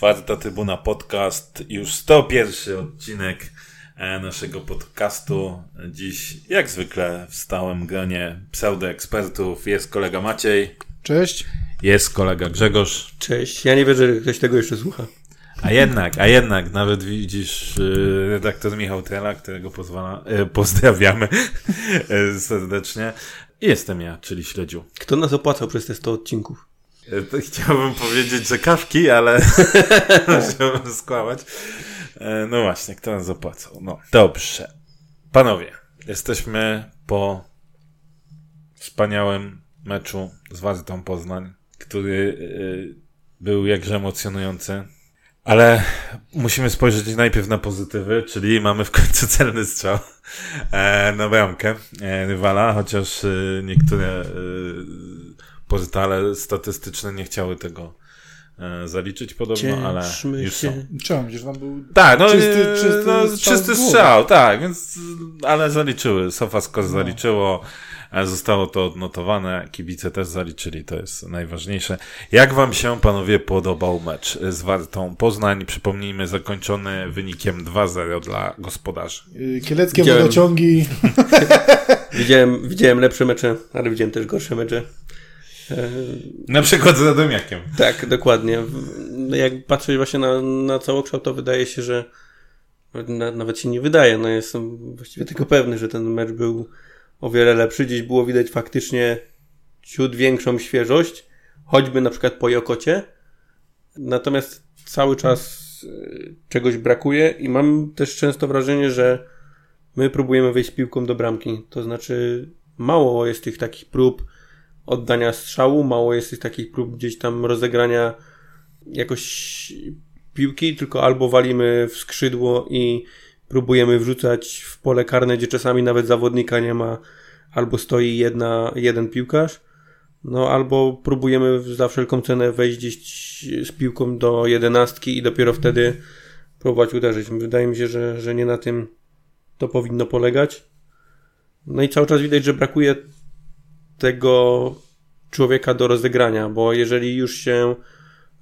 Czwarta Trybuna Podcast, już 101 odcinek e, naszego podcastu. Dziś, jak zwykle, w stałym gronie pseudoekspertów jest kolega Maciej. Cześć. Jest kolega Grzegorz. Cześć. Ja nie wierzę, że ktoś tego jeszcze słucha. A jednak, a jednak, nawet widzisz y, redaktor Michał Trela, którego pozwala, y, pozdrawiamy y, serdecznie. Jestem ja, czyli Śledziu. Kto nas opłacał przez te 100 odcinków? Y, Chciałbym powiedzieć, że kawki, ale musiałbym skłamać. Y, No właśnie, kto nas zapłacał? No, dobrze. Panowie, jesteśmy po wspaniałym meczu z Wartą Poznań, który y, był jakże emocjonujący. Ale musimy spojrzeć najpierw na pozytywy, czyli mamy w końcu celny strzał e, na bramkę e, rywala, chociaż e, niektóre e, portale statystyczne nie chciały tego e, zaliczyć podobno, ale już się. są. Czemu? Przecież tam był... Tak, no Czysty- czysty, czysty no, strzał czysty strzał, tak, więc, ale zaliczyły. Sofascore No. zaliczyło, e, zostało to odnotowane, kibice też zaliczyli, to jest najważniejsze. Jak wam się, panowie, podobał mecz z Wartą Poznań? Przypomnijmy, zakończony wynikiem 2-0 dla gospodarzy. y, Kieleckie Widziałem. wodociągi. Widziałem, widziałem lepsze mecze, ale widziałem też gorsze mecze. E, Na przykład z Radomiakiem. tak, dokładnie. Jak patrzeć właśnie na, na całokształt, to wydaje się, że na, nawet się nie wydaje. No jestem właściwie tylko pewny, że ten mecz był o wiele lepszy. Gdzieś było widać faktycznie ciut większą świeżość, choćby na przykład po Jokocie. Natomiast cały czas e, czegoś brakuje i mam też często wrażenie, że my próbujemy wejść piłką do bramki. To znaczy mało jest tych takich prób oddania strzału, mało jest tych takich prób gdzieś tam rozegrania jakoś piłki, tylko albo walimy w skrzydło i próbujemy wrzucać w pole karne, gdzie czasami nawet zawodnika nie ma, albo stoi jedna, jeden piłkarz, no albo próbujemy za wszelką cenę wejść z piłką do jedenastki i dopiero wtedy próbować uderzyć. Wydaje mi się, że, że nie na tym to powinno polegać. No i cały czas widać, że brakuje tego człowieka do rozegrania, bo jeżeli już się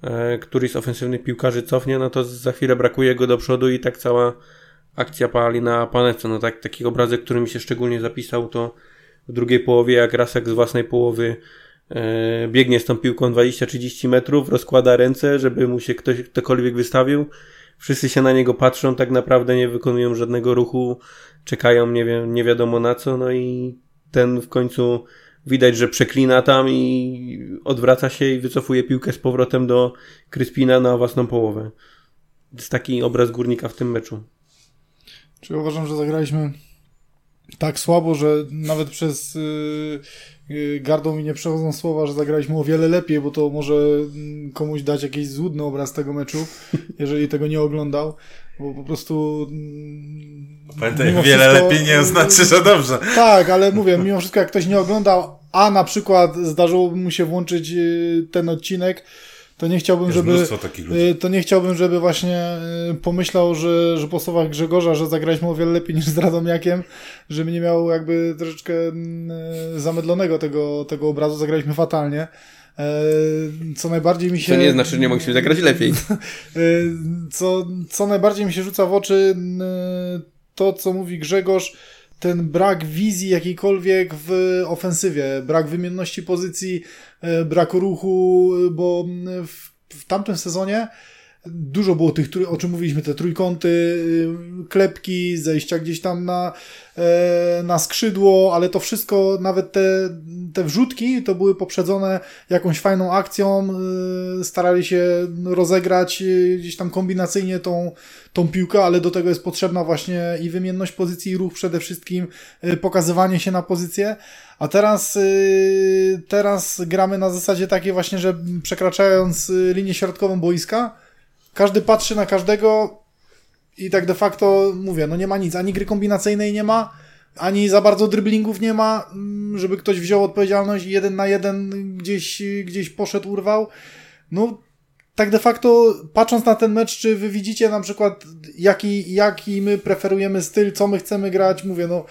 e, któryś z ofensywnych piłkarzy cofnie, no to za chwilę brakuje go do przodu i tak cała akcja pali na panece. No tak, taki obrazek, który mi się szczególnie zapisał, to w drugiej połowie, jak Rasek z własnej połowy e, biegnie z tą piłką 20-30 metrów, rozkłada ręce, żeby mu się ktoś, ktokolwiek wystawił. Wszyscy się na niego patrzą, tak naprawdę nie wykonują żadnego ruchu, czekają nie, nie wiadomo na co, no i ten w końcu widać, że przeklina tam i odwraca się i wycofuje piłkę z powrotem do Kryspina na własną połowę. To jest taki obraz górnika w tym meczu. Czy uważam, że zagraliśmy tak słabo, że nawet przez yy, gardą mi nie przechodzą słowa, że zagraliśmy o wiele lepiej, bo to może mm, komuś dać jakiś złudny obraz tego meczu, jeżeli tego nie oglądał, bo po prostu... mm, Pamiętaj, wiele wszystko- lepiej nie oznacza, że dobrze. Tak, ale mówię, mimo wszystko jak ktoś nie oglądał, a na przykład zdarzyłoby mu się włączyć yy, ten odcinek, to nie chciałbym, Jest żeby... mnóstwo takich ludzi. Y, To nie chciałbym, żeby właśnie y, pomyślał, że, że po słowach Grzegorza, że zagraliśmy o wiele lepiej niż z Radomiakiem, żeby nie miał jakby troszeczkę y, zamydlonego tego, tego obrazu, zagraliśmy fatalnie. Co najbardziej mi się... To nie znaczy, że nie mogliśmy zagrać lepiej. Co, co najbardziej mi się rzuca w oczy, to co mówi Grzegorz, ten brak wizji jakiejkolwiek w ofensywie, brak wymienności pozycji, y, brak ruchu, y, bo y, w, w tamtym sezonie dużo było tych, o czym mówiliśmy, te trójkąty, y, klepki, zejścia gdzieś tam na, e, na skrzydło, ale to wszystko, nawet te, te wrzutki, to były poprzedzone jakąś fajną akcją, y, starali się rozegrać y, gdzieś tam kombinacyjnie tą, tą piłkę, ale do tego jest potrzebna właśnie i wymienność pozycji, i ruch przede wszystkim, pokazywanie się na pozycję. A teraz, teraz gramy na zasadzie takiej właśnie, że przekraczając linię środkową boiska, każdy patrzy na każdego i tak de facto mówię, no nie ma nic, ani gry kombinacyjnej nie ma, ani za bardzo dryblingów nie ma, mm, żeby ktoś wziął odpowiedzialność i jeden na jeden gdzieś, gdzieś poszedł, urwał. No, tak de facto, patrząc na ten mecz, czy wy widzicie na przykład, jaki, jaki my preferujemy styl, co my chcemy grać, mówię, no,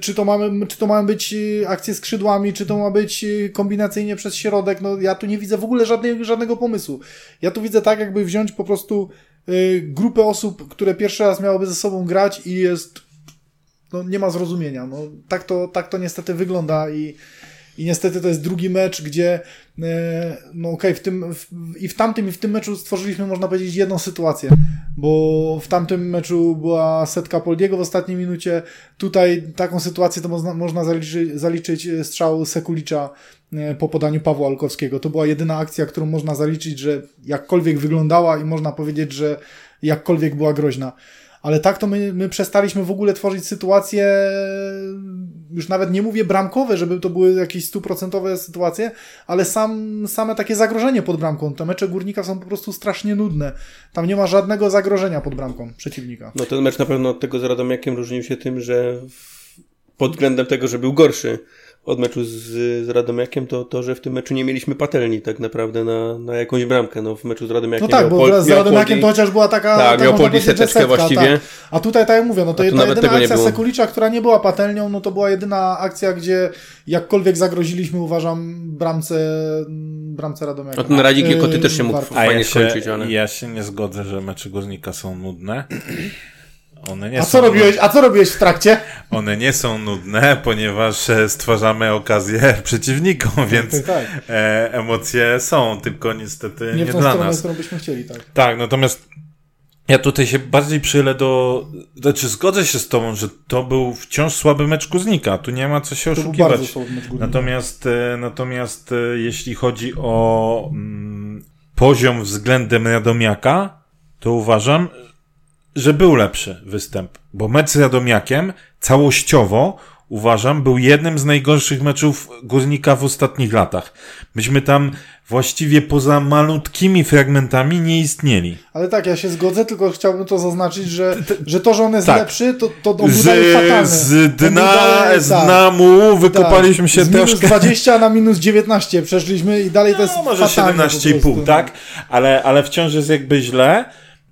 czy to, mamy, czy to mają być y, akcje skrzydłami, czy to ma być y, kombinacyjnie przez środek. No ja tu nie widzę w ogóle żadnej, żadnego pomysłu. Ja tu widzę tak, jakby wziąć po prostu y, grupę osób, które pierwszy raz miałyby ze sobą grać i jest. No nie ma zrozumienia. No, tak, to, tak to niestety wygląda i, i niestety to jest drugi mecz, gdzie e, no okej, okay, w tym w, i w tamtym i w tym meczu stworzyliśmy, można powiedzieć, jedną sytuację, bo w tamtym meczu była setka Poldiego w ostatniej minucie, tutaj taką sytuację to można, można zaliczyć, zaliczyć strzał Sekulicza e, po podaniu Pawła Olkowskiego. To była jedyna akcja, którą można zaliczyć, że jakkolwiek wyglądała i można powiedzieć, że jakkolwiek była groźna ale tak to my, my przestaliśmy w ogóle tworzyć sytuacje, już nawet nie mówię bramkowe, żeby to były jakieś stuprocentowe sytuacje, ale sam, same takie zagrożenie pod bramką. Te mecze Górnika są po prostu strasznie nudne. Tam nie ma żadnego zagrożenia pod bramką przeciwnika. No ten mecz na pewno od tego z Radomiakiem różnił się tym, że pod względem tego, że był gorszy od meczu z, z Radomiakiem, to to, że w tym meczu nie mieliśmy patelni tak naprawdę na, na jakąś bramkę. No w meczu z Radomiakiem. No tak, bo z Radomiakiem to chociaż była taka. Tak, miał seteczkę właściwie. Tak. A tutaj tak jak mówię, no to, ta jedyna akcja Sekulicza, która nie była patelnią, no to była jedyna akcja, gdzie jakkolwiek zagroziliśmy, uważam, bramce, bramce Radomiaka. No ten Radzik Koty też się mógł fajnie ja się, skończyć, ale... Ja się nie zgodzę, że mecze Górnika są nudne. One nie a, co robiłeś, a co robiłeś w trakcie? One nie są nudne, ponieważ e, stwarzamy okazję przeciwnikom, tak, więc tak, tak. E, emocje są, tylko niestety nie, nie dla nas. którą byśmy chcieli, tak. Tak, natomiast ja tutaj się bardziej przychylę do... Znaczy zgodzę się z tobą, że to był wciąż słaby mecz Kuznika. Tu nie ma co się to oszukiwać. Natomiast, e, natomiast jeśli chodzi o mm, poziom względem Radomiaka, to uważam, że był lepszy występ, bo mecz z Radomiakiem całościowo uważam był jednym z najgorszych meczów Górnika w ostatnich latach. Myśmy tam właściwie poza malutkimi fragmentami nie istnieli. Ale tak, ja się zgodzę, tylko chciałbym to zaznaczyć, że, że to, że on jest tak. lepszy, to, to on z, fatalny. Z dna, z tak. dna mu wykopaliśmy tak. się z troszkę. minus 20 na minus 19 przeszliśmy i dalej no, to jest może 17,5, tak? Ale, ale wciąż jest jakby źle.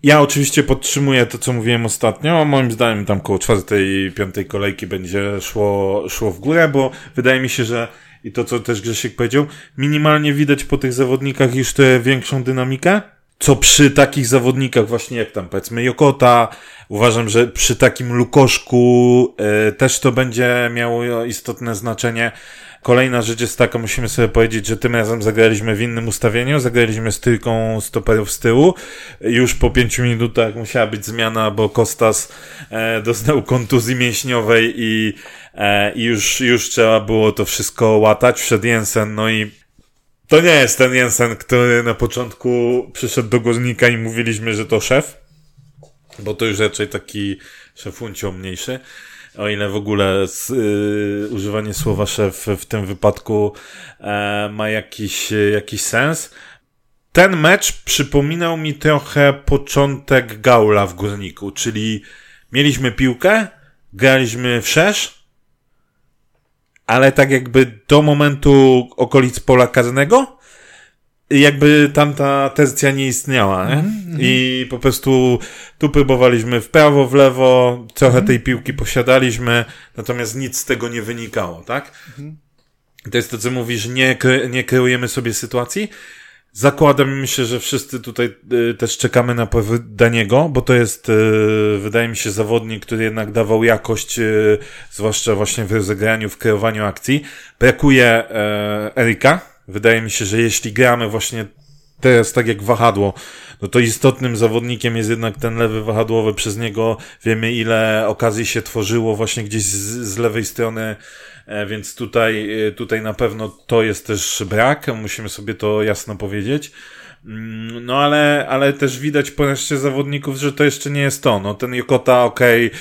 Ja oczywiście podtrzymuję to, co mówiłem ostatnio. Moim zdaniem tam koło czwartej, piątej kolejki będzie szło, szło w górę, bo wydaje mi się, że i to, co też Grzesiek powiedział, minimalnie widać po tych zawodnikach już tę większą dynamikę. Co przy takich zawodnikach, właśnie jak tam powiedzmy Jokota, uważam, że przy takim Lukoszku y, też to będzie miało istotne znaczenie. Kolejna rzecz jest taka, musimy sobie powiedzieć, że tym razem zagraliśmy w innym ustawieniu, zagraliśmy z tylką stoperów z tyłu. Już po pięciu minutach musiała być zmiana, bo Kostas e, dostał kontuzji mięśniowej i, e, i już, już trzeba było to wszystko łatać. Wszedł Jensen, no i to nie jest ten Jensen, który na początku przyszedł do Górnika i mówiliśmy, że to szef, bo to już raczej taki szefuncio mniejszy o ile w ogóle z, y, używanie słowa szef w tym wypadku e, ma jakiś, jakiś sens. Ten mecz przypominał mi trochę początek Gaula w Górniku, czyli mieliśmy piłkę, graliśmy w szerz, ale tak jakby do momentu okolic pola karnego jakby tamta tercja nie istniała, nie? Mm -hmm. I po prostu tu próbowaliśmy w prawo, w lewo, trochę mm -hmm. tej piłki posiadaliśmy, natomiast nic z tego nie wynikało, tak? Mm -hmm. To jest to, co mówisz, nie, nie kreujemy sobie sytuacji. Zakładam się, że wszyscy tutaj y, też czekamy na Daniego, bo to jest, y, wydaje mi się, zawodnik, który jednak dawał jakość, y, zwłaszcza właśnie w rozegraniu, w kreowaniu akcji. Brakuje y, Erika, Wydaje mi się, że jeśli gramy właśnie teraz tak jak wahadło, no to istotnym zawodnikiem jest jednak ten lewy wahadłowy. Przez niego wiemy, ile okazji się tworzyło właśnie gdzieś z, z lewej strony, e, więc tutaj, e, tutaj na pewno to jest też brak. Musimy sobie to jasno powiedzieć. Mm, no ale, ale też widać po reszcie zawodników, że to jeszcze nie jest to. No ten Jokota, okej, okay,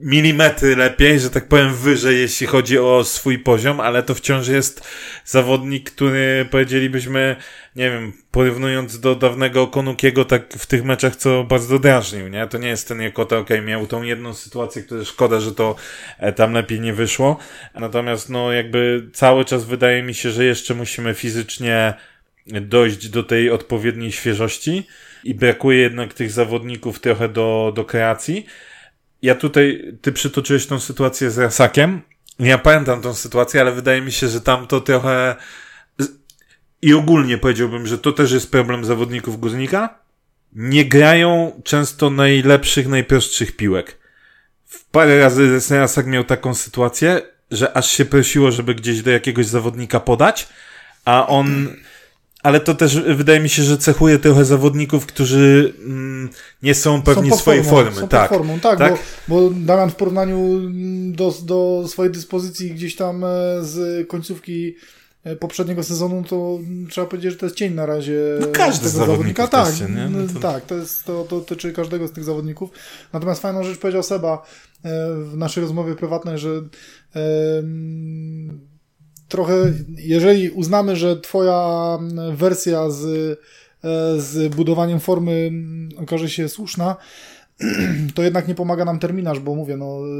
milimetry lepiej, że tak powiem wyżej, jeśli chodzi o swój poziom, ale to wciąż jest zawodnik, który powiedzielibyśmy, nie wiem, porównując do dawnego Konukiego, tak w tych meczach, co bardzo drażnił, nie? To nie jest ten Jokota, okej, okay, miał tą jedną sytuację, która szkoda, że to e, tam lepiej nie wyszło. Natomiast, no, jakby cały czas wydaje mi się, że jeszcze musimy fizycznie dojść do tej odpowiedniej świeżości i brakuje jednak tych zawodników trochę do, do kreacji. Ja tutaj, ty przytoczyłeś tą sytuację z Rasakiem. Ja pamiętam tą sytuację, ale wydaje mi się, że tam to trochę i ogólnie powiedziałbym, że to też jest problem zawodników Górnika. Nie grają często najlepszych, najprostszych piłek. W parę razy Rasak miał taką sytuację, że aż się prosiło, żeby gdzieś do jakiegoś zawodnika podać, a on ale to też wydaje mi się, że cechuje trochę zawodników, którzy mm, nie są pewni są swojej formą, formy. Są tak, formą, tak, tak? Bo, bo Damian w porównaniu do, do swojej dyspozycji gdzieś tam e, z końcówki e, poprzedniego sezonu, to trzeba powiedzieć, że to jest cień na razie no każdy tego zawodnika. Tak, no to... tak, to, jest, to, to dotyczy każdego z tych zawodników. Natomiast fajną rzecz powiedział Seba e, w naszej rozmowie prywatnej, że trochę, jeżeli uznamy, że twoja wersja z, e, z budowaniem formy okaże się słuszna, to jednak nie pomaga nam terminarz, bo mówię, no, e,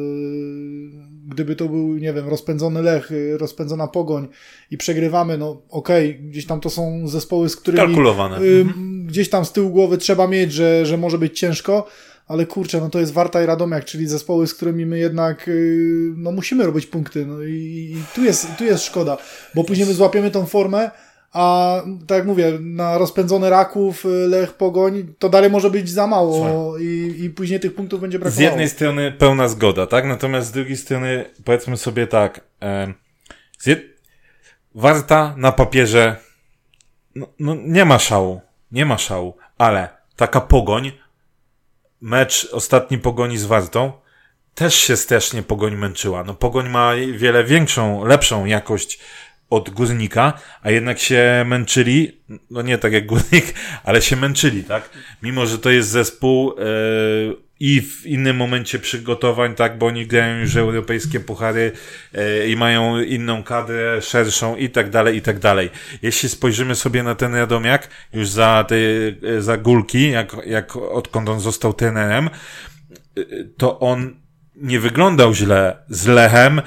gdyby to był, nie wiem, rozpędzony Lech, e, rozpędzona Pogoń i przegrywamy, no okej, okay, gdzieś tam to są zespoły, z którymi... Kalkulowane. Gdzieś tam z tyłu głowy trzeba mieć, że, że może być ciężko, ale kurczę, no to jest Warta i Radomiak, czyli zespoły, z którymi my jednak y, no musimy robić punkty. No i, i tu, jest, tu jest szkoda, bo później my złapiemy tą formę, a tak jak mówię, na rozpędzone Raków, y, Lech, Pogoń, to dalej może być za mało i, i później tych punktów będzie brakowało. Z jednej strony pełna zgoda, tak? Natomiast z drugiej strony powiedzmy sobie tak, e, jed... Warta na papierze no, no nie ma szału, nie ma szału, ale taka Pogoń mecz ostatni Pogoni z Wartą też się strasznie Pogoń męczyła. No Pogoń ma wiele większą, lepszą jakość od Górnika, a jednak się męczyli, no nie tak jak Górnik, ale się męczyli, tak? Mimo, że to jest zespół yy, i w innym momencie przygotowań, tak, bo oni grają już europejskie puchary e, i mają inną kadrę, szerszą i tak dalej, i tak dalej. Jeśli spojrzymy sobie na ten Radomiak, już za te, e, za Gulki, jak, jak odkąd on został trenerem, e, to on nie wyglądał źle z Lechem,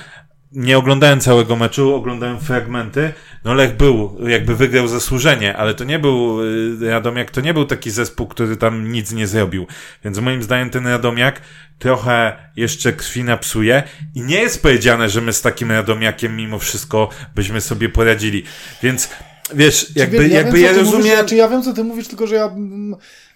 nie oglądałem całego meczu, oglądałem fragmenty. No Lech był, jakby wygrał zasłużenie, ale to nie był, y, Radomiak to nie był taki zespół, który tam nic nie zrobił. Więc moim zdaniem ten Radomiak trochę jeszcze krwi napsuje i nie jest powiedziane, że my z takim Radomiakiem mimo wszystko byśmy sobie poradzili. Więc wiesz, jakby, ja jakby wiem, ja rozumiem... Mówisz, znaczy ja wiem, co ty mówisz, tylko że ja,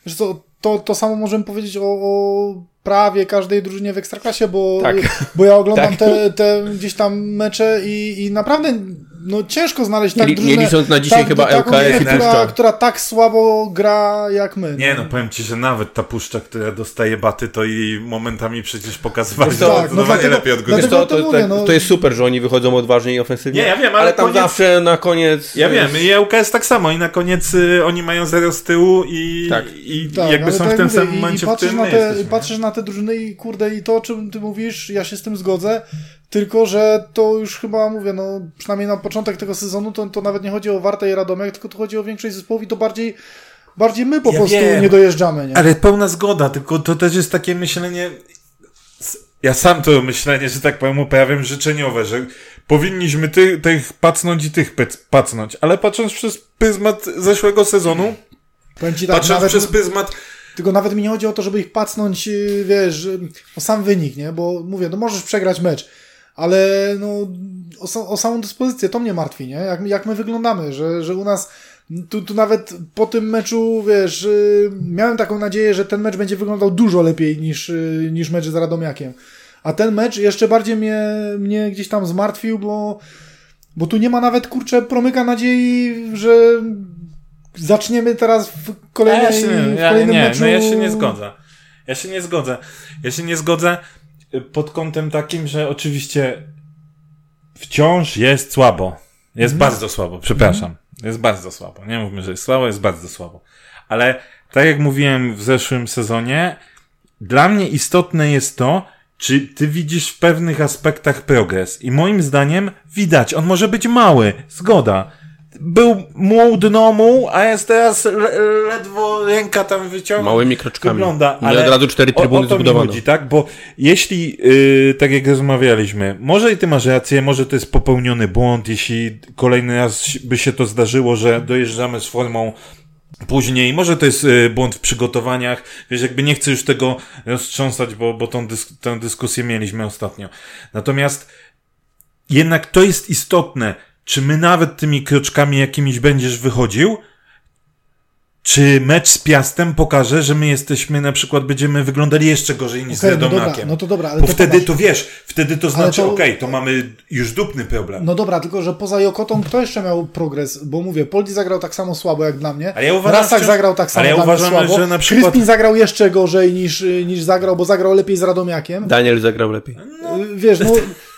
że to, to, to samo możemy powiedzieć o, o prawie każdej drużynie w Ekstraklasie, bo, tak. bo ja oglądam tak. te, te gdzieś tam mecze i, i naprawdę no ciężko znaleźć tak drużynę... Nie licząc na dzisiaj tak, chyba LKS i która, która tak słabo gra jak my. Nie no. no, powiem ci, że nawet ta puszcza, która dostaje baty, to i momentami przecież pokazywali to, tak, no dlatego, lepiej od góry. To, to, mówię, no. to, jest super, że oni wychodzą odważnie i ofensywnie. Nie, ja wiem, ale, ale tam koniec... zawsze na koniec... Ja wiem, i LKS tak samo i na koniec y, oni mają zero z tyłu i, tak. i tak, jakby są w tym samym momencie, i w którym na te, Patrzysz na te drużyny i kurde, i to o czym ty mówisz, ja się z tym zgodzę, tylko, że to już chyba mówię, no przynajmniej na początek tego sezonu to, to nawet nie chodzi o Wartę i Radomiak, tylko to chodzi o większość zespołów i to bardziej bardziej my po ja prostu wiem, nie dojeżdżamy. Nie? Ale pełna zgoda, tylko to też jest takie myślenie. Ja sam to myślenie, że tak powiem, uprawiam życzeniowe, że powinniśmy tych, tych pacnąć i tych pacnąć, ale patrząc przez pryzmat zeszłego sezonu, tak, patrząc nawet... przez pryzmat tylko nawet mi nie chodzi o to, żeby ich pacnąć, wiesz, o sam wynik, nie? Bo mówię, no możesz przegrać mecz, ale no, o, o, samą dyspozycję to mnie martwi, nie? Jak, jak my wyglądamy, że, że u nas tu, tu nawet po tym meczu, wiesz, yy, miałem taką nadzieję, że ten mecz będzie wyglądał dużo lepiej niż, yy, niż mecz z Radomiakiem. A ten mecz jeszcze bardziej mnie, mnie gdzieś tam zmartwił, bo, bo tu nie ma nawet, kurczę, promyka nadziei, że zaczniemy teraz w kolejnej, ja się, w kolejnym ja, nie, meczu... No ja się nie zgodzę. Ja się nie zgodzę. Ja się nie zgodzę pod kątem takim, że oczywiście wciąż jest słabo. Jest mm. bardzo słabo, przepraszam. Mm. Jest bardzo słabo. Nie mówmy, że jest słabo, jest bardzo słabo. Ale tak jak mówiłem w zeszłym sezonie, dla mnie istotne jest to, czy ty widzisz w pewnych aspektach progres. I moim zdaniem widać. On może być mały, zgoda był muł dno a jest teraz le, ledwo ręka tam wyciągnięta. Małymi kroczkami. Wygląda, ale od razu cztery trybuny o, o to zbudowano. Chodzi, tak? Bo jeśli, yy, tak jak rozmawialiśmy, może i ty masz rację, może to jest popełniony błąd, jeśli kolejny raz by się to zdarzyło, że dojeżdżamy z formą później. Może to jest y, błąd w przygotowaniach. Wiesz, jakby nie chcę już tego roztrząsać, bo, bo tą, dysk tę dyskusję mieliśmy ostatnio. Natomiast jednak to jest istotne, czy my nawet tymi kroczkami jakimiś będziesz wychodził, czy mecz z Piastem pokaże, że my jesteśmy, na przykład będziemy wyglądali jeszcze gorzej niż Okej, z no dobra, Radomiakiem. no to dobra, ale Bo to wtedy to wiesz, wtedy to znaczy, to- okej, to mamy już dupny problem. No dobra, tylko że poza Jokotą kto jeszcze miał progres? Bo mówię, Poldi zagrał tak samo słabo jak dla mnie. Ale ja uważam, Rasak wciąż- zagrał tak samo ale ja dla uważam, słabo. że na przykład- Kryspin zagrał jeszcze gorzej niż, niż zagrał, bo zagrał lepiej z Radomiakiem. Daniel zagrał lepiej. Y, Wiesz, no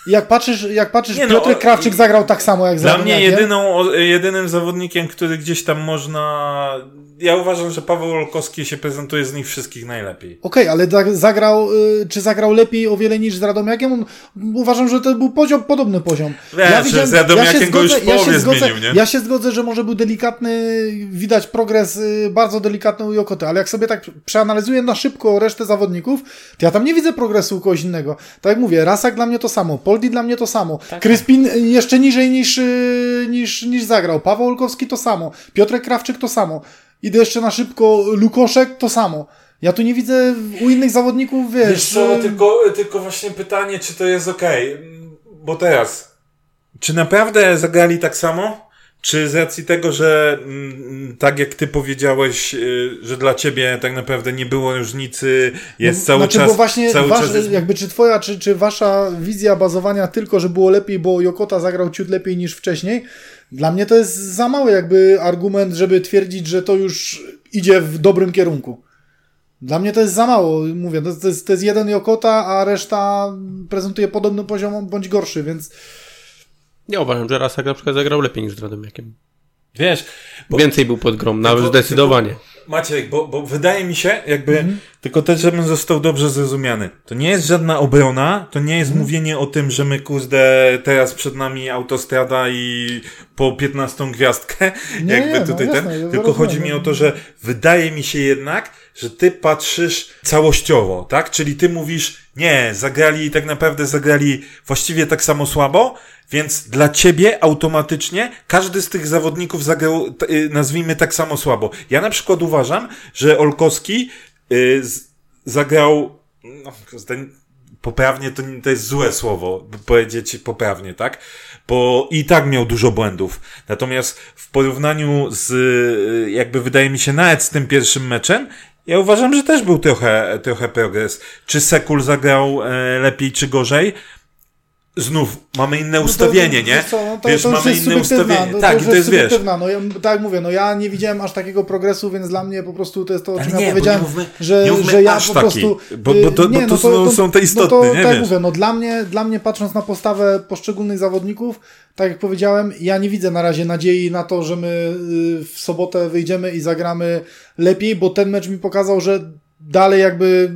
jak patrzysz, jak patrzysz Nie no, Piotrek o- Krawczyk zagrał tak samo jak Dla mnie jedyną, jedynym zawodnikiem, który gdzieś tam można... Ja uważam, że Paweł Olkowski się prezentuje z nich wszystkich najlepiej. Okej, ale da- zagrał, y, czy zagrał lepiej o wiele niż z Radomiakiem? Uważam, że to był poziom, podobny poziom. Wiesz, z Radomiakiem go już w połowie zgodzę, zmienił, nie? ja się zgodzę, że może był delikatny, widać progres y, bardzo delikatny u Jokoty, ale jak sobie tak przeanalizuję na szybko resztę zawodników, to ja tam nie widzę progresu u kogoś innego. Tak jak mówię, Rasak dla mnie to samo, Poldi dla mnie to samo, Tak. Kryspin y, jeszcze niżej niż, y, niż, niż zagrał, Paweł Olkowski to samo, Piotrek Krawczyk to samo. Idę jeszcze na szybko, Lukoszek to samo. Ja tu nie widzę u innych zawodników, wiesz... Wiesz co, tylko, tylko właśnie pytanie, czy to jest okej. Bo teraz, czy naprawdę zagrali tak samo? Czy z racji tego, że mm, tak jak ty powiedziałeś, y, że dla ciebie tak naprawdę nie było różnicy, jest cały znaczy, czas... bo właśnie cały wasz, czas jest... jakby czy twoja, czy, czy wasza wizja bazowania tylko, że było lepiej, bo Jokota zagrał ciut lepiej niż wcześniej, dla mnie to jest za mały jakby argument, żeby twierdzić, że to już idzie w dobrym kierunku. Dla mnie to jest za mało, mówię, to, to, jest, to jest jeden Jokota, a reszta prezentuje podobny poziom bądź gorszy, więc Ja uważam, że Rasak na przykład zagrał lepiej niż z Radomiakiem. Wiesz, bo, Więcej był pod grą, nawet Tylko- zdecydowanie. Maciek, bo, bo wydaje mi się, jakby, Mhm. Tylko też, żebym został dobrze zrozumiany. To nie jest żadna obrona, to nie Mhm. jest mówienie o tym, że my, kurde, teraz przed nami autostrada i po 15 gwiazdkę, Nie, jakby no tutaj jasne, ten. ja tylko rozumiem, chodzi mi no. o to, że wydaje mi się jednak, że ty patrzysz całościowo, tak? Czyli ty mówisz, nie, zagrali, tak naprawdę zagrali właściwie tak samo słabo, więc dla ciebie automatycznie każdy z tych zawodników zagrał, y, nazwijmy tak samo słabo. Ja na przykład uważam, że Olkowski y, zagrał, no, kurde, poprawnie to, to jest złe słowo, powiedzieć poprawnie, tak? Bo i tak miał dużo błędów. Natomiast w porównaniu z, y, jakby wydaje mi się, nawet z tym pierwszym meczem, ja uważam, że też był trochę, trochę progres. Czy Sekul zagrał e, lepiej, czy gorzej? Znów mamy inne ustawienie, no to, nie? Co, no to, wiesz, to już mamy jest inne ustawienie. no, tak, już i to jest, wiesz. No, ja, tak jak mówię, no ja nie widziałem aż takiego progresu, więc dla mnie po prostu to jest to, o czym nie, ja bo powiedziałem, nie mówmy- że, nie mówmy że ja aż po taki, prostu... bo- bo to- y, bo to są- są te istotne, no to, nie, Tak wiesz. mówię, no dla mnie, dla mnie patrząc na postawę poszczególnych zawodników, tak jak powiedziałem, ja nie widzę na razie nadziei na to, że my y, w sobotę wyjdziemy i zagramy lepiej, bo ten mecz mi pokazał, że dalej jakby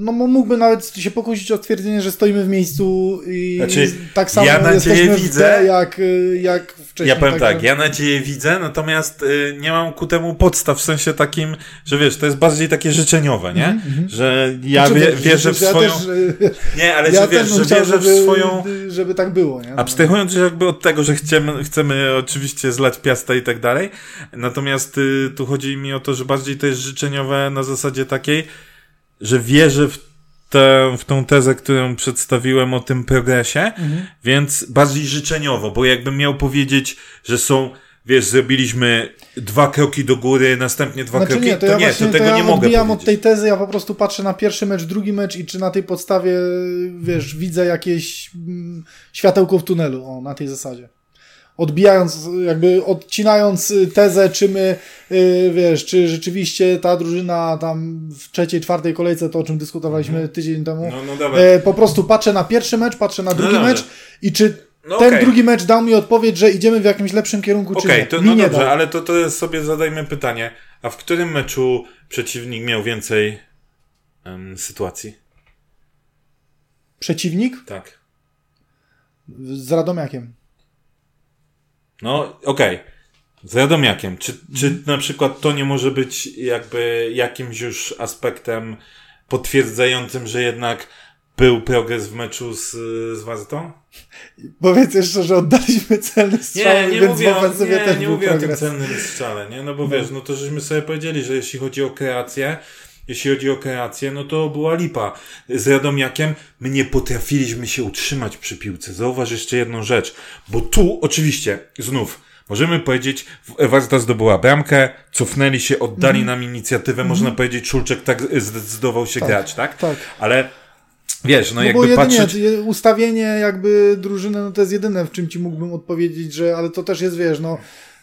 no mógłby nawet się pokusić o stwierdzenie, że stoimy w miejscu i Znaczy, tak samo ja nadzieję w widzę- jak, y, jak wcześniej. Ja powiem tak, Także- ja nadzieję widzę, natomiast y, nie mam ku temu podstaw, w sensie takim, że wiesz, to jest bardziej takie życzeniowe, nie? Że ja Znaczy, wie, wierzę w ja swoją... Też, y, Nie, ale ja że wiesz, że wierzę w żeby, swoją... żeby tak było. Nie? Abstrahując jakby od tego, że chcemy, chcemy oczywiście zlać piasta i tak dalej, natomiast y, tu chodzi mi o to, że bardziej to jest życzeniowe na zasadzie takiej, że wierzę w, tę, w tą tezę, którą przedstawiłem o tym progresie, Mhm. więc bardziej życzeniowo, bo jakbym miał powiedzieć, że są Wiesz, zrobiliśmy dwa kroki do góry, następnie dwa Znaczy kroki. nie, to, ja nie, właśnie, to tego to ja nie mogę odbijam od tej tezy, ja po prostu patrzę na pierwszy mecz, drugi mecz i czy na tej podstawie, wiesz, widzę jakieś mm, światełko w tunelu, o, na tej zasadzie. Odbijając, jakby odcinając y, tezę, czy my, y, wiesz, czy rzeczywiście ta drużyna tam w trzeciej, czwartej kolejce, to o czym dyskutowaliśmy tydzień temu, Mhm. No, no dobra. e, po prostu patrzę na pierwszy mecz, patrzę na drugi dobrze. mecz i czy No ten okej. drugi mecz dał mi odpowiedź, że idziemy w jakimś lepszym kierunku, czy Okej, nie. to no dobrze, ale to, to sobie zadajmy pytanie. A w którym meczu przeciwnik miał więcej em, sytuacji? Przeciwnik Tak. z Radomiakiem. No, okej. Z Radomiakiem. Czy, czy na przykład to nie może być jakby jakimś już aspektem potwierdzającym, że jednak był progres w meczu z, z Wartą? Powiedz jeszcze, że oddaliśmy celny strzał, Nie, nie więc mówię, o, nie, nie mówię o tym progres. celnym strzale, nie? No bo wiesz, no to żeśmy sobie powiedzieli, że jeśli chodzi o kreację, jeśli chodzi o kreację, no to była lipa. Z Radomiakiem my nie potrafiliśmy się utrzymać przy piłce. Zauważ jeszcze jedną rzecz, bo tu oczywiście, znów, możemy powiedzieć, Warta zdobyła bramkę, cofnęli się, oddali nam inicjatywę, można powiedzieć, Szulczek tak zdecydował się grać, tak? tak. Ale wiesz, no, No bo jakby jedynie patrzeć... ustawienie jakby drużyny, no to jest jedyne, w czym ci mógłbym odpowiedzieć, że ale to też jest, wiesz, no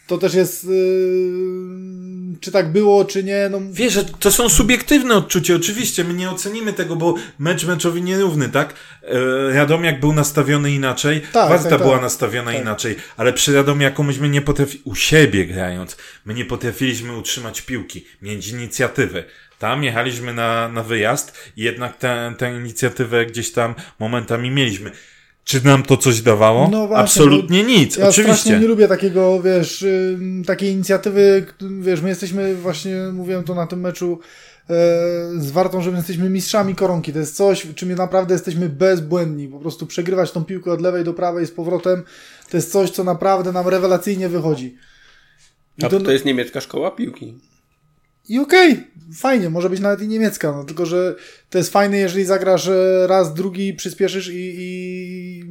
to też jest yy, czy tak było, czy nie, no Wiesz, że to są subiektywne odczucia, oczywiście, my nie ocenimy tego, bo mecz meczowi nierówny, tak? E, Radomiak był nastawiony inaczej, Tak, Warta tak, tak. była nastawiona Tak. inaczej, ale przy Radomiaku myśmy nie potrafili, u siebie grając, my nie potrafiliśmy utrzymać piłki, mieć inicjatywy. Tam jechaliśmy na, na wyjazd i jednak tę tę inicjatywę gdzieś tam momentami mieliśmy. Czy nam to coś dawało? No właśnie, Absolutnie nic, Ja strasznie oczywiście. nie lubię takiego, wiesz, takiej inicjatywy, wiesz, my jesteśmy właśnie, mówiłem to na tym meczu e, z Wartą, że my jesteśmy mistrzami koronki. To jest coś, czym naprawdę jesteśmy bezbłędni. Po prostu przegrywać tą piłkę od lewej do prawej z powrotem, to jest coś, co naprawdę nam rewelacyjnie wychodzi. I A to, to jest niemiecka szkoła piłki. I okej, fajnie, może być nawet i niemiecka, no tylko, że to jest fajne, jeżeli zagrasz e, raz, drugi, przyspieszysz i,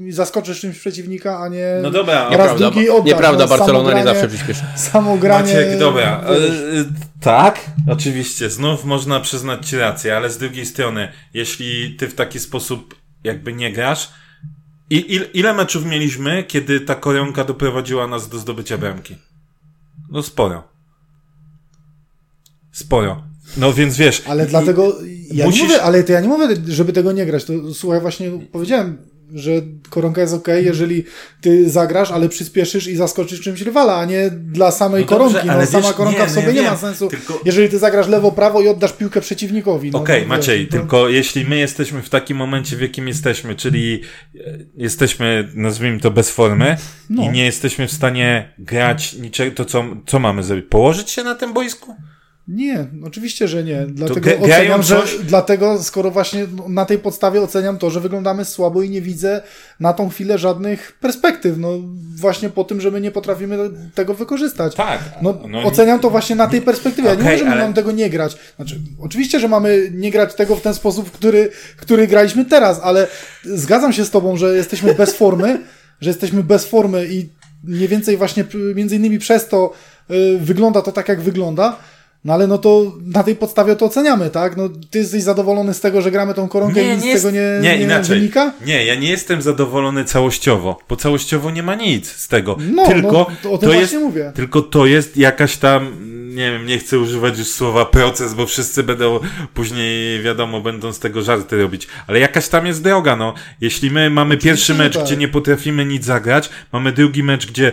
i, zaskoczysz czymś przeciwnika, a nie No dobra, raz, Nieprawda, drugi oddasz. nieprawda no, Barcelona nie zawsze przyspieszy. Samogranie... Maciek, dobra. E, wiesz, e, tak, oczywiście, znów można przyznać ci rację, ale z drugiej strony, jeśli ty w taki sposób jakby nie grasz, i, il, ile meczów mieliśmy, kiedy ta koronka doprowadziła nas do zdobycia bramki? No sporo. Sporo. No więc wiesz. Ale dlatego, ja musisz- nie mówię, ale to ja nie mówię, żeby tego nie grać, to słuchaj, właśnie powiedziałem, że koronka jest ok, jeżeli ty zagrasz, ale przyspieszysz i zaskoczysz czymś rywala, a nie dla samej No dobrze, koronki. No, ale sama wiesz, koronka nie, w no sobie ja nie ma sensu, tylko- jeżeli ty zagrasz lewo, prawo i oddasz piłkę przeciwnikowi. No, Okej, no, Maciej, wiesz, to- tylko jeśli my jesteśmy w takim momencie, w jakim jesteśmy, czyli e, jesteśmy, nazwijmy to, bez formy No. i nie jesteśmy w stanie grać niczego, to co, co mamy zrobić? Położyć się na tym boisku? Nie, oczywiście, że nie. Dlatego ge- oceniam, że dlatego skoro właśnie no, na tej podstawie oceniam to, że wyglądamy słabo i nie widzę na tą chwilę żadnych perspektyw. No właśnie po tym, że my nie potrafimy tego wykorzystać. Tak. No, No, oceniam to właśnie na tej perspektywie. Ja nie Okej, mówię, że my ale- mamy tego nie grać. Znaczy, oczywiście, że mamy nie grać tego w ten sposób, który, który graliśmy teraz, ale zgadzam się z tobą, że jesteśmy bez formy, że jesteśmy bez formy i mniej więcej właśnie między innymi przez to y, wygląda to tak, jak wygląda. No ale no to na tej podstawie to oceniamy, tak? No ty jesteś zadowolony z tego, że gramy tą koronkę i nic z jest- tego nie, nie, nie inaczej. wynika? Nie, ja nie jestem zadowolony całościowo, bo całościowo nie ma nic z tego. No, tylko no, to o tym to właśnie jest, mówię. Tylko to jest jakaś tam, nie wiem, nie chcę używać już słowa proces, bo wszyscy będą później, wiadomo, będą z tego żarty robić, ale jakaś tam jest droga, no. Jeśli my mamy pierwszy że mecz, tak. gdzie nie potrafimy nic zagrać, mamy drugi mecz, gdzie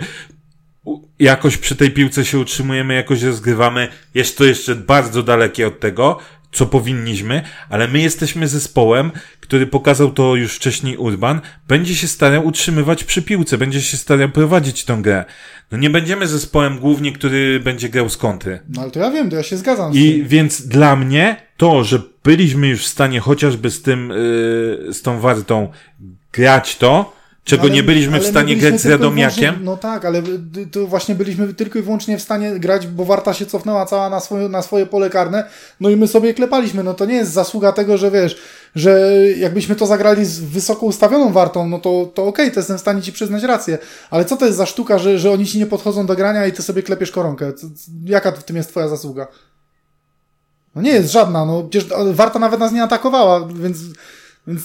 jakoś przy tej piłce się utrzymujemy, jakoś rozgrywamy, jest to jeszcze bardzo dalekie od tego, co powinniśmy, ale my jesteśmy zespołem, który pokazał to już wcześniej Urban, będzie się starał utrzymywać przy piłce, będzie się starał prowadzić tą grę. No nie będziemy zespołem głównie, który będzie grał z kontry. No ale to ja wiem, to ja się zgadzam z I więc dla mnie to, że byliśmy już w stanie chociażby z tym, yy, z tą wartą grać to, czego Ale- nie byliśmy w stanie byliśmy grać z Radomiakiem, No tak, ale to właśnie byliśmy tylko i wyłącznie w stanie grać, bo Warta się cofnęła cała na swoje, na swoje pole karne, no i my sobie klepaliśmy. No to nie jest zasługa tego, że wiesz, że jakbyśmy to zagrali z wysoko ustawioną Wartą, no to, to okej, to jestem w stanie ci przyznać rację. Ale co to jest za sztuka, że, że oni ci nie podchodzą do grania i ty sobie klepiesz koronkę? Jaka w tym jest twoja zasługa? No nie jest żadna, no przecież Warta nawet nas nie atakowała, więc, więc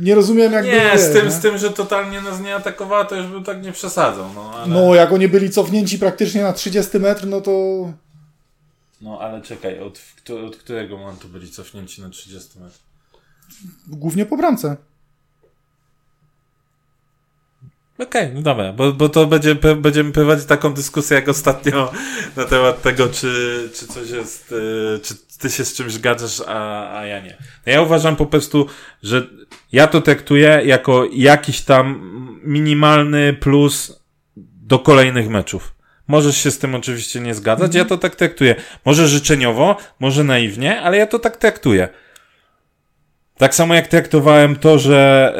nie rozumiem jakby... Nie, z tym, nie? z tym, że totalnie nas nie atakowała, to już bym tak nie przesadzał. No, ale, No, jak oni byli cofnięci praktycznie na 30 metr, no to no ale czekaj, od, od którego momentu byli cofnięci na 30 metrów? głównie po bramce. Okej, no dobra, bo, bo to będzie, będziemy prowadzić taką dyskusję jak ostatnio na temat tego, czy, czy coś jest, y, czy ty się z czymś zgadzasz, a, a ja nie. No ja uważam po prostu, że ja to traktuję jako jakiś tam minimalny plus do kolejnych meczów. Możesz się z tym oczywiście nie zgadzać, ja to tak traktuję. Może życzeniowo, może naiwnie, ale ja to tak traktuję. Tak samo jak traktowałem to, że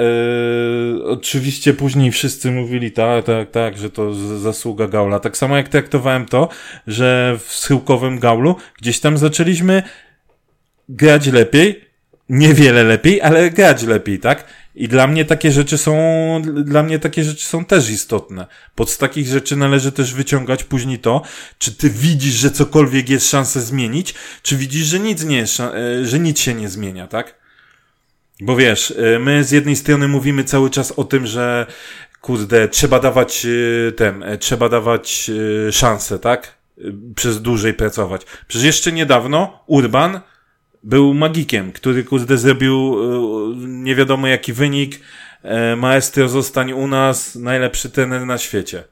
yy, oczywiście później wszyscy mówili tak, tak, tak, że to zasługa Gaula. Tak samo jak traktowałem to, że w schyłkowym Gaulu gdzieś tam zaczęliśmy grać lepiej, niewiele lepiej, ale grać lepiej, tak? I dla mnie takie rzeczy są, dla mnie takie rzeczy są też istotne. Pod takich rzeczy należy też wyciągać później to, czy ty widzisz, że cokolwiek jest szansa zmienić, czy widzisz, że nic nie jest, e, że nic się nie zmienia, tak? Bo wiesz, y, my z jednej strony mówimy cały czas o tym, że kurde, trzeba dawać y, ten, y, trzeba dawać y, szansę, tak? Przez dłużej pracować. Przecież jeszcze niedawno Urban był magikiem, który kurde zrobił nie wiadomo jaki wynik. E, Maestro zostań u nas, najlepszy trener na świecie.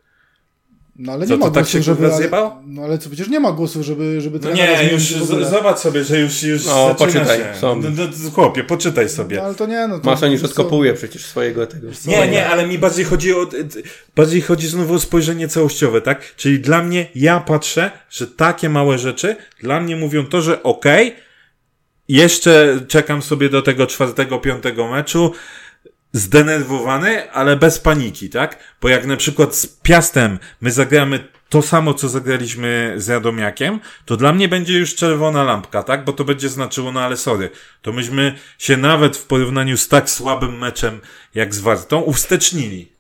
No ale Co, nie ma to tak głosów, się, żeby... zjebał? no ale co, przecież nie ma głosów, żeby, żeby No nie, już zobacz sobie, że już, już No, poczytaj, się. są. No, no, chłopie, poczytaj sobie. No, ale to nie, no to... Niż odkopuje przecież swojego tego. Nie, nie, ale mi bardziej chodzi o, bardziej chodzi znowu o spojrzenie całościowe, tak? Czyli dla mnie, ja patrzę, że takie małe rzeczy dla mnie mówią to, że okej, jeszcze czekam sobie do tego czwartego, piątego meczu, zdenerwowany, ale bez paniki, tak? Bo jak na przykład z Piastem my zagramy to samo, co zagraliśmy z Radomiakiem, to dla mnie będzie już czerwona lampka, tak? Bo to będzie znaczyło, no ale sorry, to myśmy się nawet w porównaniu z tak słabym meczem jak z Wartą uwstecznili.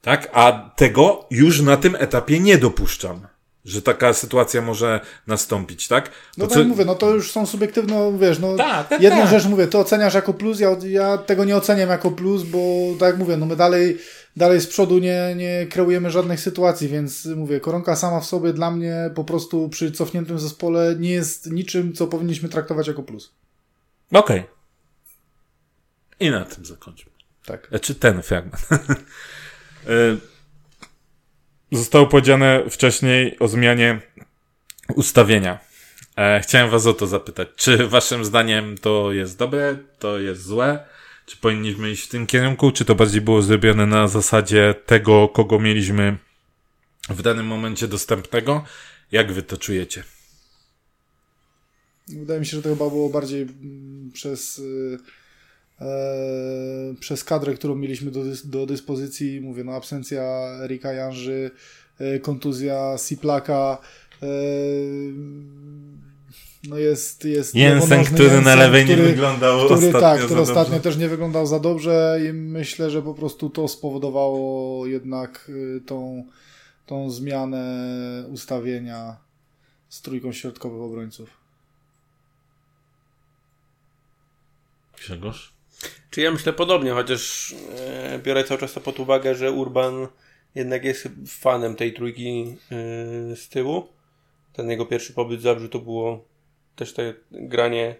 Tak? A tego już na tym etapie nie dopuszczam. Że taka sytuacja może nastąpić, tak? No To tak co- mówię, no to już są subiektywne, wiesz, no Tak, tak, jedną tak. rzecz mówię, to oceniasz jako plus, ja, ja tego nie oceniam jako plus, bo tak jak mówię, no my dalej, dalej z przodu nie, nie kreujemy żadnych sytuacji, więc mówię, koronka sama w sobie dla mnie po prostu przy cofniętym zespole nie jest niczym, co powinniśmy traktować jako plus. Okej. I na tym zakończmy. Tak. Znaczy ten fragment. Y, Zostało powiedziane wcześniej o zmianie ustawienia. E, Chciałem was o to zapytać. Czy waszym zdaniem to jest dobre, to jest złe? Czy powinniśmy iść w tym kierunku? Czy to bardziej było zrobione na zasadzie tego, kogo mieliśmy w danym momencie dostępnego? Jak wy to czujecie? Wydaje mi się, że to chyba było bardziej mm, przez, y, e, przez kadrę, którą mieliśmy do, dys- do dyspozycji. Mówię, no absencja Erika Janży, e, kontuzja Siplaka. E, no jest, jest Jensen, który na Jensen, lewej nie który- wyglądał który, ostatnio tak, który ostatnio dobrze. też nie wyglądał za dobrze i myślę, że po prostu to spowodowało jednak y, tą, tą zmianę ustawienia z trójką środkowych obrońców. Grzegorz? Czy ja myślę podobnie, chociaż e, biorę cały czas to pod uwagę, że Urban jednak jest fanem tej trójki e, z tyłu. Ten jego pierwszy pobyt w Zabrzu to było też te granie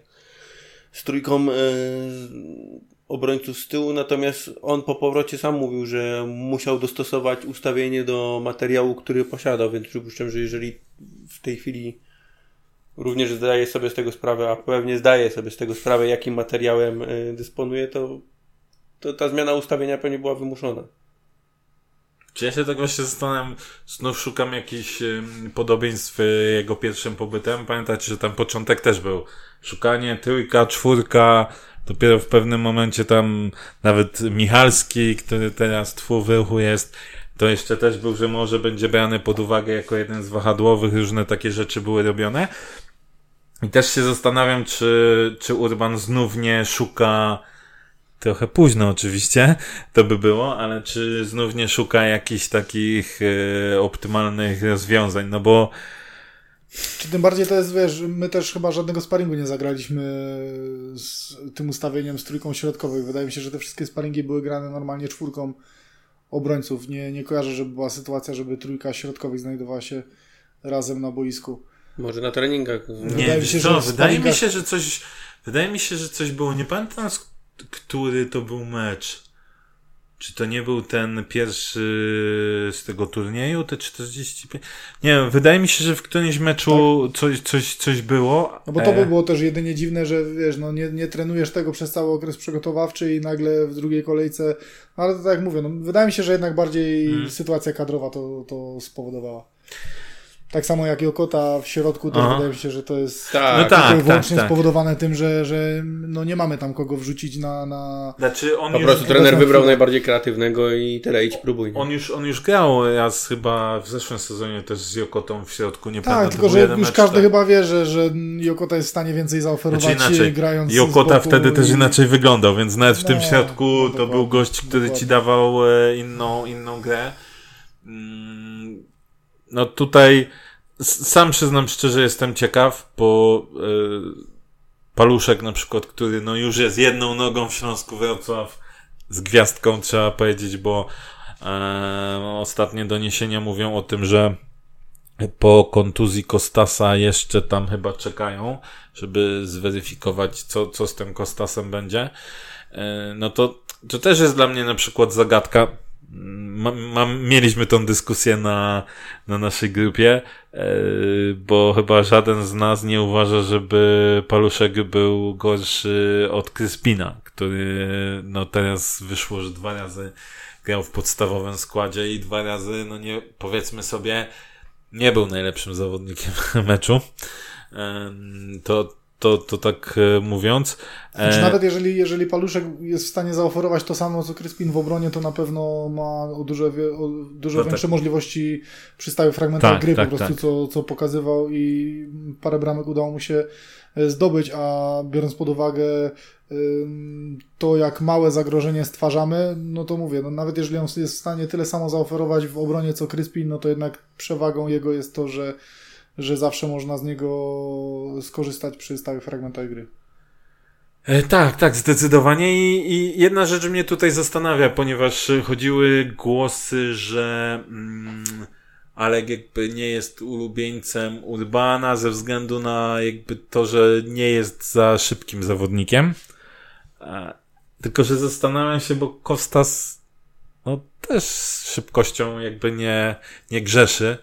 z trójką e, obrońców z tyłu, natomiast on po powrocie sam mówił, że musiał dostosować ustawienie do materiału, który posiadał, więc przypuszczam, że jeżeli w tej chwili również zdaje sobie z tego sprawę, a pewnie zdaje sobie z tego sprawę, jakim materiałem y, dysponuje, to, to ta zmiana ustawienia pewnie była wymuszona. Czy ja się tak właśnie zastanawiam, znów szukam jakichś podobieństw y, jego pierwszym pobytem. Pamiętacie, że tam początek też był szukanie, trójka, czwórka, dopiero w pewnym momencie tam nawet Michalski, który teraz twu w ruchu jest, to jeszcze też był, że może będzie brany pod uwagę jako jeden z wahadłowych, różne takie rzeczy były robione. I też się zastanawiam, czy, czy Urban znów nie szuka trochę późno oczywiście to by było, ale czy znów nie szuka jakichś takich e, optymalnych rozwiązań, no bo Czy tym bardziej to jest, wiesz, my też chyba żadnego sparingu nie zagraliśmy z tym ustawieniem z trójką środkowych. Wydaje mi się, że te wszystkie sparingi były grane normalnie czwórką obrońców. Nie, nie kojarzę, żeby była sytuacja, żeby trójka środkowych znajdowała się razem na boisku. Może na treningach. nie, Wydaje się, co, wydaje mi się, że coś wydaje mi się, że coś było, nie pamiętam który to był mecz. Czy to nie był ten pierwszy z tego turnieju, te 45? Nie wiem, wydaje mi się, że w którymś meczu coś, coś, coś było. No bo to by E, było też jedynie dziwne, że wiesz, no nie, nie trenujesz tego przez cały okres przygotowawczy i nagle w drugiej kolejce. No ale to tak jak mówię, no wydaje mi się, że jednak bardziej Mhm. sytuacja kadrowa to, to spowodowała. Tak samo jak Jokota w środku, to Aha. wydaje mi się, że to jest Tak. No tak, tylko i tak, wyłącznie tak. spowodowane tym, że, że no nie mamy tam kogo wrzucić na... na... Znaczy on Po już, prostu trener wybrał chwilę. najbardziej kreatywnego i tyle, idź próbuj. on, już, on już grał raz chyba w zeszłym sezonie też z Jokotą w środku, nie Tak, pamiętam. tylko to był że już mecz, każdy tak. chyba wie, że, że Jokota jest w stanie więcej zaoferować Znaczy inaczej, grając z Jokota wtedy też i- inaczej wyglądał, więc nawet w tym No, środku no to był gość, który ci dokładnie. dawał e, inną, inną grę. Mm, No tutaj sam przyznam szczerze, jestem ciekaw, bo e, Paluszek na przykład, który no już jest jedną nogą w Śląsku Wrocław z gwiazdką trzeba powiedzieć, bo e, ostatnie doniesienia mówią o tym, że po kontuzji Kostasa jeszcze tam chyba czekają, żeby zweryfikować, co, co z tym Kostasem będzie. E, No to, to też jest dla mnie na przykład zagadka. Mam, mam, mieliśmy tą dyskusję na, na naszej grupie, e, bo chyba żaden z nas nie uważa, żeby Paluszek był gorszy od Kryspina, który no teraz wyszło, że dwa razy grał w podstawowym składzie i dwa razy, no nie, powiedzmy sobie, nie był najlepszym zawodnikiem meczu. Em, To, to, to tak e, mówiąc. E, Znaczy, nawet jeżeli, jeżeli Paluszek jest w stanie zaoferować to samo, co Kryspin w obronie, to na pewno ma o dużo, dużo No tak. większe możliwości przy stałych fragmentach Tak, gry tak, po prostu, tak. co, co pokazywał i parę bramek udało mu się e, zdobyć, a biorąc pod uwagę to, jak małe zagrożenie stwarzamy, no to mówię, no nawet jeżeli on jest w stanie tyle samo zaoferować w obronie, co Kryspin, no to jednak przewagą jego jest to, że, że zawsze można z niego skorzystać przy stałych fragmentach gry. E, Tak, tak, zdecydowanie. I, I jedna rzecz mnie tutaj zastanawia, ponieważ chodziły głosy, że mm, Alek jakby nie jest ulubieńcem Urbana ze względu na jakby to, że nie jest za szybkim zawodnikiem. E, Tylko, że zastanawiam się, bo Kostas no też szybkością jakby nie, nie grzeszy.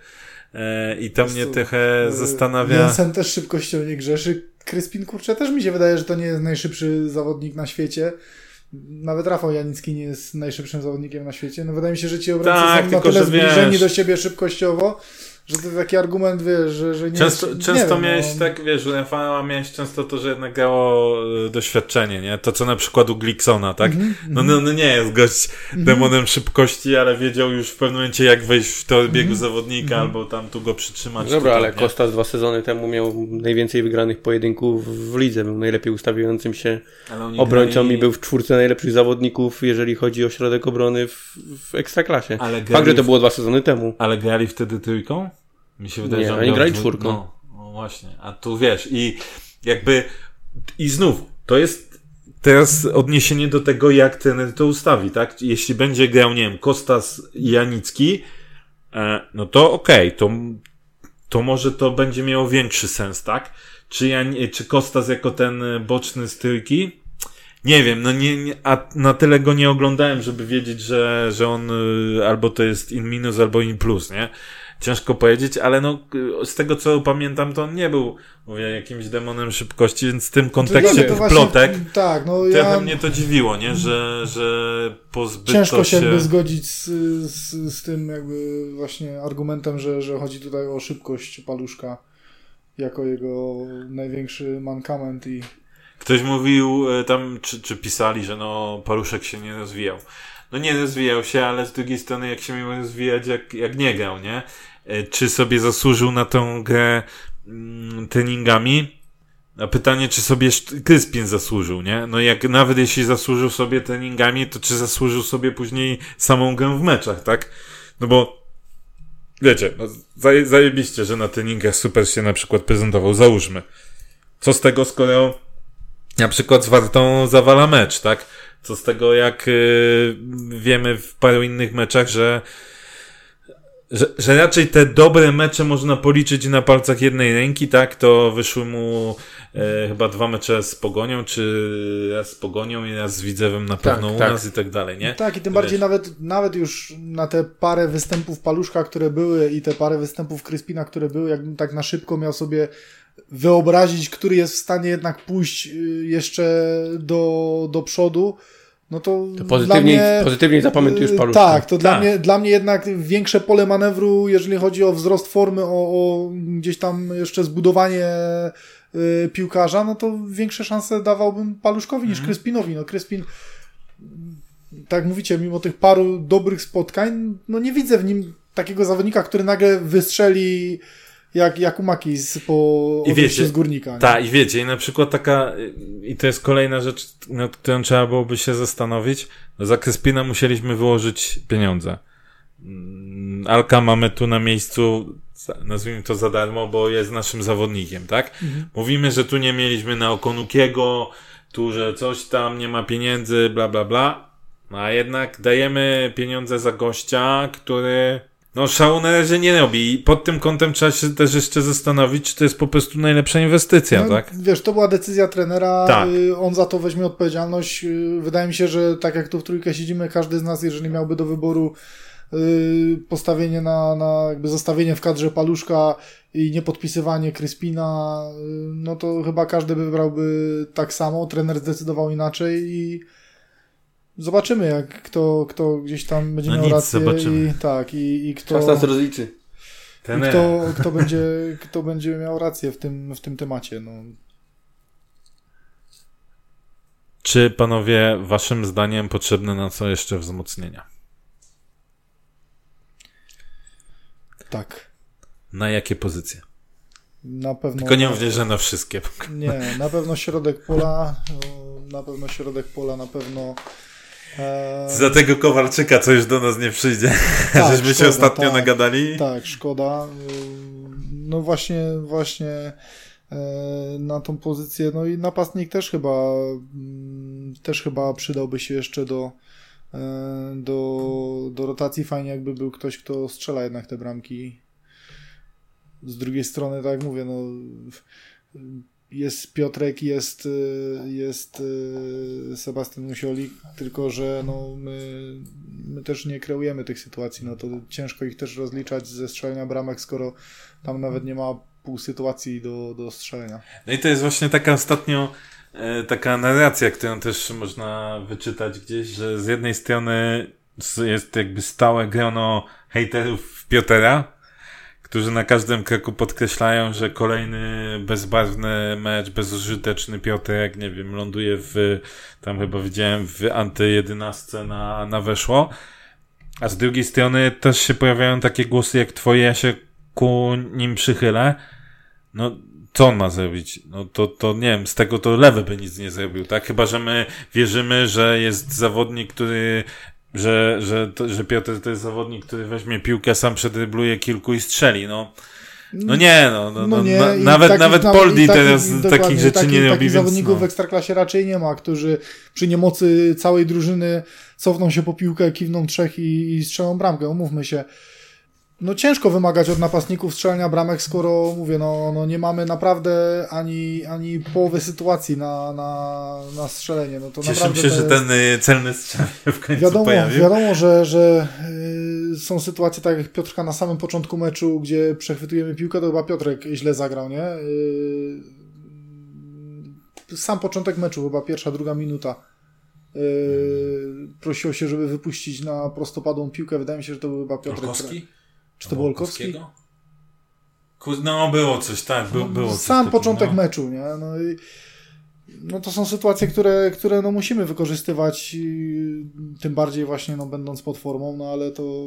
E, I to mnie trochę Yy, zastanawia. Jensen też szybkością nie grzeszy. Kryspin, kurczę, też mi się wydaje, że to nie jest najszybszy zawodnik na świecie. Nawet Rafał Janicki nie jest najszybszym zawodnikiem na świecie. No wydaje mi się, że ci obrońcy Tak, są na tyle że zbliżeni wiesz- do siebie szybkościowo, że to taki argument, wiesz, że, że nie Często, jest, nie często wiem, miałeś no, tak, wiesz, u Rafała miałeś często to, że jednak grało e, doświadczenie, nie? To, co na przykład u Glicksona, tak? Mhm, No, no, no nie jest gość demonem szybkości, ale wiedział już w pewnym momencie, jak wejść w to Mhm. biegu zawodnika, albo tam tu go przytrzymać. Dobra, tu, ale? Kostas dwa sezony temu miał najwięcej wygranych pojedynków w lidze. Był najlepiej ustawiającym się obrońcą grali- i był w czwórce najlepszych zawodników, jeżeli chodzi o środek obrony w, w ekstraklasie. Ale Fakt, grali, że to było dwa sezony temu. ale grali wtedy trójką? Mi się wydaje, Nie, że on oni grali czwórką. No, no właśnie, a tu wiesz, i jakby, i znów, to jest teraz odniesienie do tego, jak trener to ustawi, tak? Jeśli będzie grał, nie wiem, Kostas i Janicki, e, no to okej, to, to może to będzie miało większy sens, tak? Czy, Jan, czy Kostas jako ten boczny z trójki? Nie wiem, no nie, nie, a na tyle go nie oglądałem, żeby wiedzieć, że, że on y, albo to jest in minus, albo in plus, nie? Ciężko powiedzieć, ale no y, z tego co pamiętam, to on nie był, mówię, jakimś demonem szybkości, więc w tym kontekście tych plotek Tak, no trochę ja mnie to dziwiło, nie? Że, że pozbyto ciężko się się... jakby zgodzić z, z, z tym jakby właśnie argumentem, że, że chodzi tutaj o szybkość Paluszka jako jego największy mankament i Ktoś mówił e, tam, czy, czy pisali, że no Paluszek się nie rozwijał. No nie rozwijał się, ale z drugiej strony jak się miał rozwijać, jak, jak nie grał, nie? E, Czy sobie zasłużył na tą grę mm, treningami? A pytanie, czy sobie Kryspin zasłużył, nie? No jak nawet jeśli zasłużył sobie treningami, to czy zasłużył sobie później samą grę w meczach, tak? No bo wiecie, no, zaje, zajebiście, że na treningach super się na przykład prezentował, załóżmy. Co z tego, skoro na przykład z Wartą zawala mecz, tak? Co z tego, jak y, wiemy w paru innych meczach, że, że, że raczej te dobre mecze można policzyć na palcach jednej ręki, tak? To wyszły mu e, chyba dwa mecze z Pogonią, czy raz z Pogonią i raz z Widzewem na pewno u tak. nas i tak dalej, nie? Tak, i tym Wiesz. bardziej nawet, nawet już na te parę występów Paluszka, które były i te parę występów Kryspina, które były, jakbym tak na szybko miał sobie wyobrazić, który jest w stanie jednak pójść y, jeszcze do, do przodu, no to, To dla pozytywniej, mnie... pozytywniej zapamiętujesz Yy, paluszka. Tak, to dla, Tak. mnie, dla mnie jednak większe pole manewru, jeżeli chodzi o wzrost formy, o, o gdzieś tam jeszcze zbudowanie y, piłkarza, no to większe szanse dawałbym Paluszkowi niż Kryspinowi. No Kryspin, tak mówicie, mimo tych paru dobrych spotkań, no nie widzę w nim takiego zawodnika, który nagle wystrzeli jak, jak u Makis po I wiecie, z Górnika. Tak, i wiecie, i na przykład taka, i to jest kolejna rzecz, nad którą trzeba byłoby się zastanowić. No za Kryspina musieliśmy wyłożyć pieniądze. Mm, Alka mamy tu na miejscu, nazwijmy to za darmo, bo jest naszym zawodnikiem, tak? Mówimy, że tu nie mieliśmy na Okonukiego, tu, że coś tam, nie ma pieniędzy, bla, bla, bla. No a jednak dajemy pieniądze za gościa, który no szału na razie nie robi i pod tym kątem trzeba się też jeszcze zastanowić, czy to jest po prostu najlepsza inwestycja, No, tak? Wiesz, to była decyzja trenera, Tak. y, on za to weźmie odpowiedzialność. Y, Wydaje mi się, że tak jak tu w trójkę siedzimy, każdy z nas, jeżeli miałby do wyboru y, postawienie na, na jakby zostawienie w kadrze paluszka i niepodpisywanie Kryspina, no to chyba każdy by wybrałby tak samo, trener zdecydował inaczej i zobaczymy, jak kto, kto gdzieś tam będzie No miał nic, rację zobaczymy. i tak, i, i kto... Czas nas rozliczy. I Ten kto, kto, będzie, kto będzie miał rację w tym, w tym temacie. No. Czy panowie, waszym zdaniem potrzebne na co jeszcze wzmocnienia? Tak. Na jakie pozycje? Na pewno. Tylko nie mówię, że na wszystkie. Nie, na pewno środek pola. Na pewno środek pola, na pewno. E, Za tego Kowalczyka, co już do nas nie przyjdzie. Tak, Żeśmy się szkoda, ostatnio tak. nagadali. tak, szkoda. No właśnie, właśnie e, na tą pozycję. No i napastnik też chyba mm, też chyba przydałby się jeszcze do, e, do, do rotacji. Fajnie jakby był ktoś, kto strzela jednak te bramki. Z drugiej strony, tak jak mówię, no jest Piotrek, jest, y, jest y, Sebastian Musiolik, tylko że no, my, my też nie kreujemy tych sytuacji, no to ciężko ich też rozliczać ze strzelania bramek, skoro tam nawet nie ma pół sytuacji do, do strzelenia. No i to jest właśnie taka ostatnio e, taka narracja, którą też można wyczytać gdzieś, że z jednej strony jest jakby stałe grono hejterów Piotera, którzy na każdym kroku podkreślają, że kolejny bezbarwny mecz, bezużyteczny Piotrek, nie wiem, ląduje w, tam chyba widziałem, w anty-11 na, na weszło. A z drugiej strony też się pojawiają takie głosy jak twoje, ja się ku nim przychylę. No, co on ma zrobić? No to, to nie wiem, z tego to lewy by nic nie zrobił, tak? Chyba, że my wierzymy, że jest zawodnik, który, że, że, to, że Piotr to jest zawodnik, który weźmie piłkę, sam przedrybluje kilku i strzeli, no. No nie, no, no, no, nie, na, nawet, takich- nawet Poldi i takich- teraz takich rzeczy takich, nie robi, Takich więc zawodników w no. Ekstraklasie raczej nie ma, którzy przy niemocy całej drużyny cofną się po piłkę, kiwną trzech i, i strzelą bramkę, umówmy się. No ciężko wymagać od napastników strzelania bramek, skoro mówię, no, no nie mamy naprawdę ani, ani połowy sytuacji na, na, na strzelenie. No to Cieszę się, że ten y, celny strzał w końcu Wiadomo, pojawił. wiadomo, że, że y, są sytuacje tak jak Piotrka na samym początku meczu, gdzie przechwytujemy piłkę, to chyba Piotrek źle zagrał, nie? Y, sam początek meczu, chyba pierwsza, druga minuta. Prosiło się, żeby wypuścić na prostopadłą piłkę. Wydaje mi się, że to był chyba Piotrek. Czy to był Olkowski? No, było coś, tak, by, było coś Sam takiego, początek no. meczu, nie? No, i, no to są sytuacje, które, które no musimy wykorzystywać, i tym bardziej właśnie no, będąc pod formą, no ale to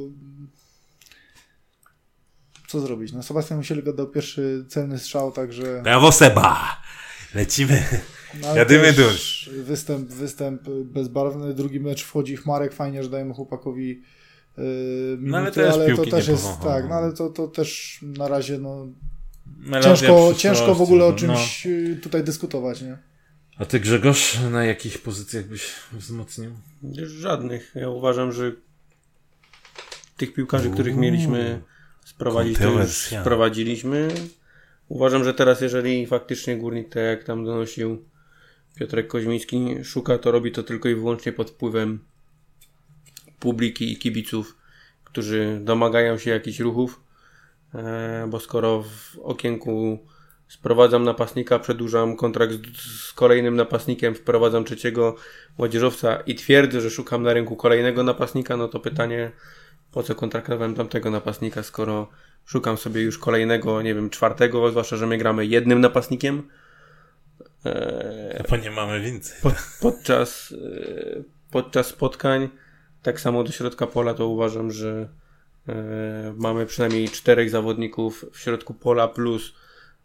co zrobić? No Sebastian Musielek oddał pierwszy celny strzał, także Brawo Seba! Lecimy. no, Jadymy dusz. Występ, występ bezbarwny, drugi mecz wchodzi w Marek, fajnie, że dajemy chłopakowi minuty, ale też ale to piłki też nie jest, tak, no ale to, to też na razie no, Melodia ciężko, ciężko w ogóle o no. czymś yy, tutaj dyskutować, nie? A ty Grzegorz, na jakich pozycjach byś wzmocnił? Żadnych. Ja uważam, że tych piłkarzy, których mieliśmy sprowadzić, to już sprowadziliśmy. Uważam, że teraz, jeżeli faktycznie górnik, tak jak tam donosił Piotrek Koźmiński, szuka, to robi to tylko i wyłącznie pod wpływem publiki i kibiców, którzy domagają się jakichś ruchów, e, bo skoro w okienku sprowadzam napastnika, przedłużam kontrakt z, kolejnym napastnikiem, wprowadzam trzeciego młodzieżowca i twierdzę, że szukam na rynku kolejnego napastnika, no to pytanie, po co kontraktowałem tamtego napastnika, skoro szukam sobie już kolejnego, nie wiem, czwartego, zwłaszcza, że my gramy jednym napastnikiem. Eee, bo nie mamy więcej. Pod, podczas, e, podczas spotkań, tak samo do środka pola, to uważam, że e, mamy przynajmniej czterech zawodników w środku pola plus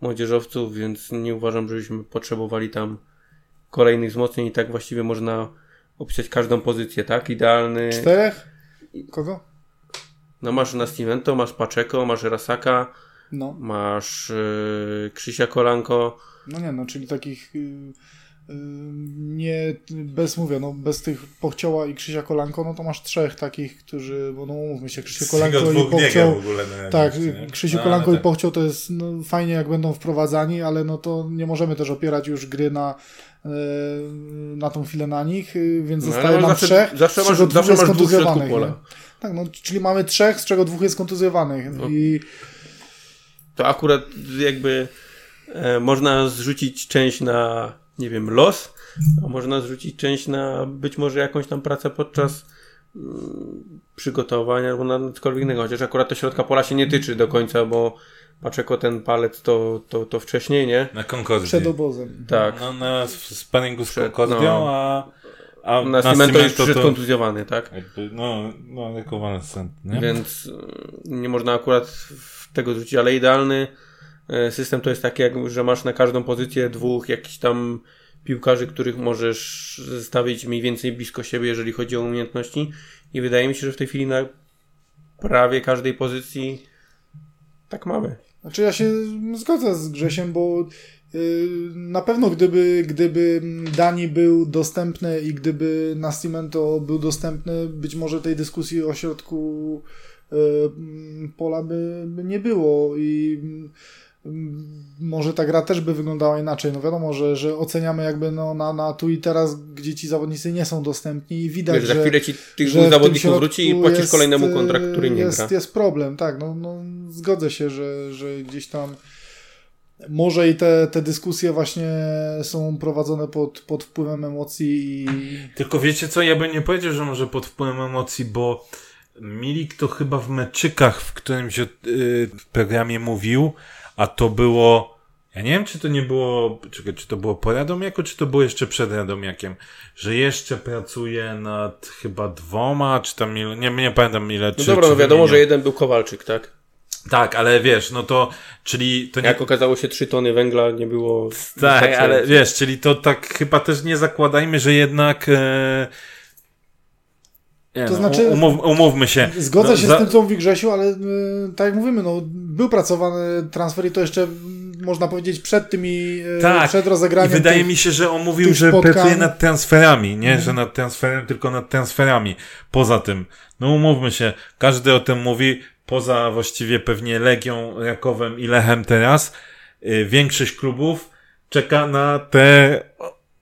młodzieżowców, więc nie uważam, żebyśmy potrzebowali tam kolejnych wzmocnień i tak właściwie można opisać każdą pozycję, tak? Idealny. Czterech? Kogo? No masz Nascimento, masz Paczeko, masz Rasaka, No. masz yy, Krzysia Kolanko. No nie, no, czyli takich y, nie, bez mówię, no bez tych Pochcioła i Krzysia Kolanko, no to masz trzech takich, którzy, bo no umówmy się, Krzysiu Kolanko i Pochcioł, w ogóle na tak? Krzysiu No, Kolanko i tak. Pochcioł to jest no, fajnie jak będą wprowadzani, ale no to nie możemy też opierać już gry na e, na tą chwilę na nich, y, więc No, zostaje nam zawsze, trzech, zawsze z masz, czego dwóch zawsze jest masz kontuzjowanych. Tak, no, czyli mamy trzech, z czego dwóch jest kontuzjowanych No. i To akurat jakby e, można zrzucić część na, nie wiem, los, a można zrzucić część na być może jakąś tam pracę podczas mm, przygotowania albo na cokolwiek innego, chociaż akurat to środka pola się nie tyczy do końca, bo Paczeko ten palec to, to, to wcześniej, nie? Na Concordzie. przed obozem. Tak. No na sparingu z Concordią, no. a, a Na Cimento już Cimento przyszedł kontuzjowany, tak? jakby, no, no rekonwalescent, nie? Więc y, nie można akurat tego zrzucić, ale idealny system to jest taki, jak, że masz na każdą pozycję dwóch jakichś tam piłkarzy, których możesz stawić mniej więcej blisko siebie, jeżeli chodzi o umiejętności. I wydaje mi się, że w tej chwili na prawie każdej pozycji tak mamy. Znaczy ja się zgodzę z Grzesiem, bo y, na pewno gdyby, gdyby Dani był dostępny i gdyby Nascimento był dostępny, być może tej dyskusji o środku y, pola by, by nie było i może ta gra też by wyglądała inaczej. No wiadomo, że, że oceniamy jakby no na, na tu i teraz, gdzie ci zawodnicy nie są dostępni i widać, Wiesz, za że chwilę ci tych że zawodników wróci i płacisz jest, kolejnemu kontrakt, który nie jest, gra. Jest problem, tak. No, no, zgodzę się, że, że gdzieś tam może i te, te dyskusje właśnie są prowadzone pod, pod wpływem emocji i Tylko wiecie co, ja bym nie powiedział, że może pod wpływem emocji, bo Milik to chyba w meczykach w którymś yy, w programie mówił, a to było, ja nie wiem czy to nie było, czekaj, czy to było po Radomiaku, czy to było jeszcze przed Radomiakiem, że jeszcze pracuje nad chyba dwoma, czy tam, ile, nie, nie pamiętam ile, No czy, dobra, czy no wiadomo, wymieniał. że jeden był Kowalczyk, tak? Tak, ale wiesz, no to, czyli to nie... Jak okazało się, trzy tony węgla nie było. Tak, ale wiesz, czyli to tak chyba też nie zakładajmy, że jednak. E... Nie, To no, znaczy- umów, umówmy się. Zgodzę no, się za- z tym, co mówi Grzesiu, ale y, tak jak mówimy, no, był pracowany transfer i to jeszcze można powiedzieć przed tymi, y, Tak, przed I rozegraniem wydaje tych, mi się, że on mówił, że spotkań. pracuje nad transferami, nie, że nad transferem, tylko nad transferami. Poza tym, no umówmy się, każdy o tym mówi, poza właściwie pewnie Legią, Rakowem i Lechem teraz, y, większość klubów czeka na te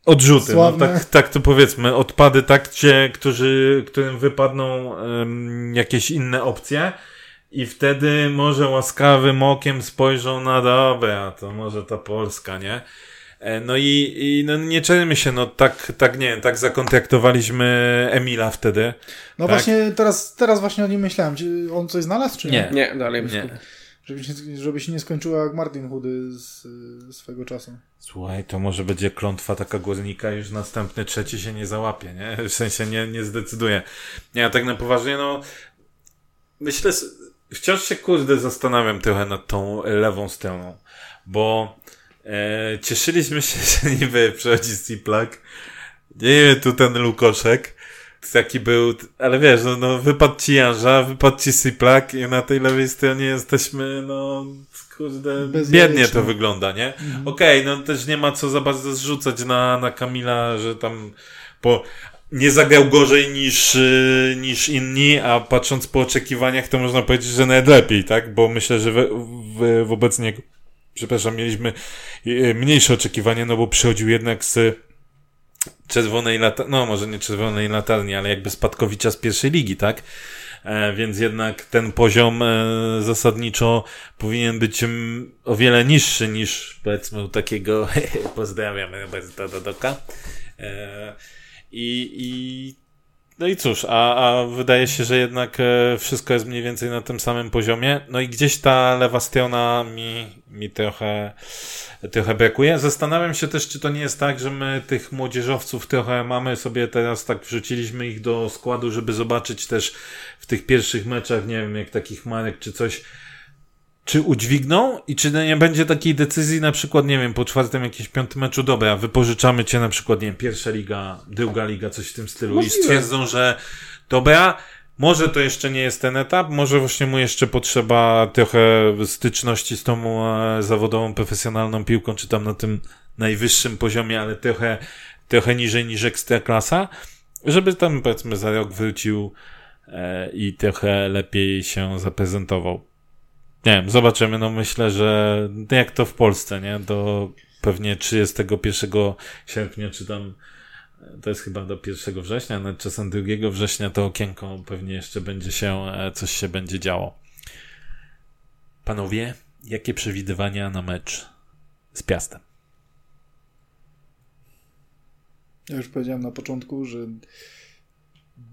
odrzuty. No, tak, tak to powiedzmy, odpady tak, gdzie, którzy, którym wypadną em, jakieś inne opcje. I wtedy może łaskawym okiem spojrzą na dobra, to może ta Polska, nie? E, No i, i no nie czermy się, no tak, tak nie wiem, tak zakontraktowaliśmy Emila wtedy. No tak. właśnie, teraz, teraz właśnie o nim myślałem. Czy on coś znalazł, czy nie? Nie. Nie, dalej Nie. Żeby, się, żeby się nie skończyło jak Martin Chudy z y, swego czasu. Słuchaj, to może będzie klątwa taka górnika, już następny trzeci się nie załapie, nie? W sensie nie, nie zdecyduje. Nie, a tak na poważnie, no myślę, wciąż się kurde zastanawiam trochę nad tą lewą stroną, bo e, cieszyliśmy się, że niby przychodzi Ciplak, nie wiem, tu ten Lukoszek, taki był, ale wiesz, no, no wypadł ci Janża, wypadł ci Siplak i na tej lewej stronie jesteśmy, no, kurde, biednie to wygląda, nie? Okej, no też nie ma co za bardzo zrzucać na, na Kamila, że tam po, nie zagrał gorzej niż, y, niż inni, a patrząc po oczekiwaniach, to można powiedzieć, że nawet lepiej, tak? Bo myślę, że we, w, wobec niego, przepraszam, mieliśmy y, mniejsze oczekiwania, no bo przychodził jednak z czerwonej latarni, no może nie czerwonej latarni, ale jakby spadkowicza z pierwszej ligi, tak? e, więc jednak ten poziom e, zasadniczo powinien być mm, o wiele niższy niż powiedzmy u takiego pozdrawiamy Roberta Dodoka. E, I, i no i cóż, a, a wydaje się, że jednak e, wszystko jest mniej więcej na tym samym poziomie. No i gdzieś ta lewa strona mi, mi trochę, trochę brakuje. Zastanawiam się też, czy to nie jest tak, że my tych młodzieżowców trochę mamy sobie teraz tak wrzuciliśmy ich do składu, żeby zobaczyć też w tych pierwszych meczach, nie wiem, jak takich marek czy coś, czy udźwigną i czy nie będzie takiej decyzji na przykład, nie wiem, po czwartym jakimś piątym meczu, dobra, wypożyczamy cię na przykład, nie wiem, pierwsza liga, druga liga, coś w tym stylu Możliwe. i stwierdzą, że dobra, może to jeszcze nie jest ten etap, może właśnie mu jeszcze potrzeba trochę styczności z tą e, zawodową, profesjonalną piłką, czy tam na tym najwyższym poziomie, ale trochę, trochę niżej niż ekstraklasa, żeby tam powiedzmy za rok wrócił e, i trochę lepiej się zaprezentował. Nie wiem, zobaczymy. No myślę, że jak to w Polsce, nie? Do pewnie 31 sierpnia, czy tam to jest chyba do 1 września, nawet czasem 2 września to okienko pewnie jeszcze będzie się, e, coś się będzie działo. Panowie, jakie przewidywania na mecz z Piastem? Ja już powiedziałem na początku, że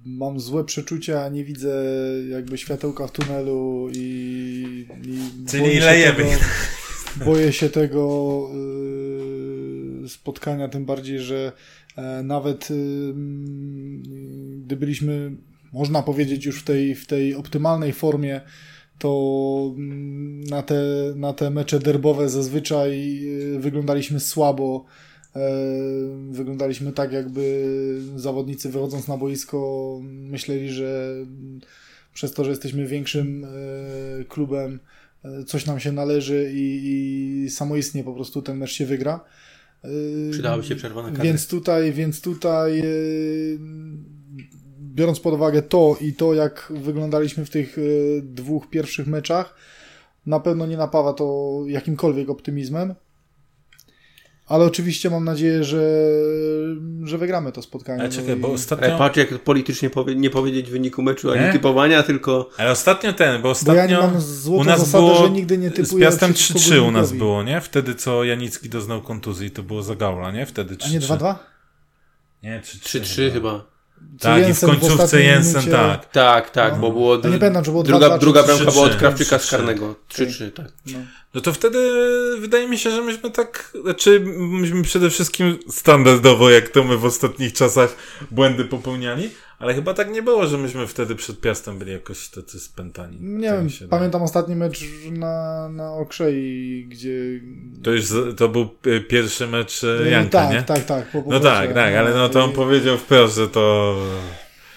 mam złe przeczucia, nie widzę jakby światełka w tunelu i, i Czyli boję się lejemy. Tego, boję się tego y, spotkania, tym bardziej, że e, nawet y, gdy byliśmy, można powiedzieć, już w tej, w tej optymalnej formie, to mm, na te, na te mecze derbowe zazwyczaj y, wyglądaliśmy słabo. E, Wyglądaliśmy tak, jakby zawodnicy wychodząc na boisko myśleli, że przez to, że jesteśmy większym e, klubem, e, coś nam się należy i, i samoistnie po prostu ten mecz się wygra. Przydałaby się przerwa na. Więc tutaj, więc tutaj biorąc pod uwagę to i to, jak wyglądaliśmy w tych dwóch pierwszych meczach, na pewno nie napawa to jakimkolwiek optymizmem. Ale oczywiście mam nadzieję, że, że wygramy to spotkanie. Ale czekaj, no bo i- ostatnio... Ale patrz, jak politycznie powie, nie powiedzieć wyniku meczu, ani Nie? typowania, tylko Ale ostatnio ten, bo Bo ostatnio ja nie mam u złotą nas zasadę, było że nigdy nie z typuję Piastem przeciwko 3-3 u nas górnikowi. było, nie? Wtedy co Janicki doznał kontuzji, to było za Gaula, nie? Wtedy 3-3. A nie 2-2? Nie, 3-3. 3-3 chyba. Tak, i w Jensen w końcówce ostatniej Jensen, minucie- tak. Tak, tak, No. bo było... Ja nie pamiętam, czy było druga, 2-2 czy druga 3-3. bramka była od 3-3. Krawczyka z 3-3. karnego. 3-3, tak. No. No to wtedy wydaje mi się, że myśmy tak, znaczy myśmy przede wszystkim standardowo, jak to my w ostatnich czasach błędy popełniali, ale chyba tak nie było, że myśmy wtedy przed Piastem byli jakoś tacy spętani. Nie Tak wiem, się pamiętam ostatni mecz na, na Okrzei, gdzie... To już to był pierwszy mecz y, No, Janka, tak, nie? tak, tak. po No powrocie, tak, tak, ale no to on i- powiedział wprost, że to...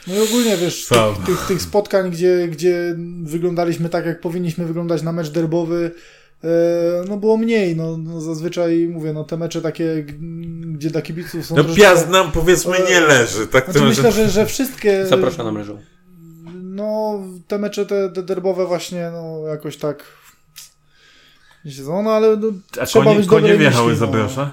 No i ogólnie, wiesz, tych, tych, tych spotkań, gdzie, gdzie wyglądaliśmy tak, jak powinniśmy wyglądać na mecz derbowy, e, no było mniej, no, no zazwyczaj mówię, no te mecze takie, gdzie dla kibiców są No troszeczkę- Piast nam powiedzmy nie leży, tak to Znaczy może... myślę, że, że wszystkie... Zapraszam na mreżą. No, te mecze te, te derbowe właśnie, no jakoś tak... nie siedzą, No ale no, A trzeba konie, być konie dobrej wjechały myśli, za no. brosza?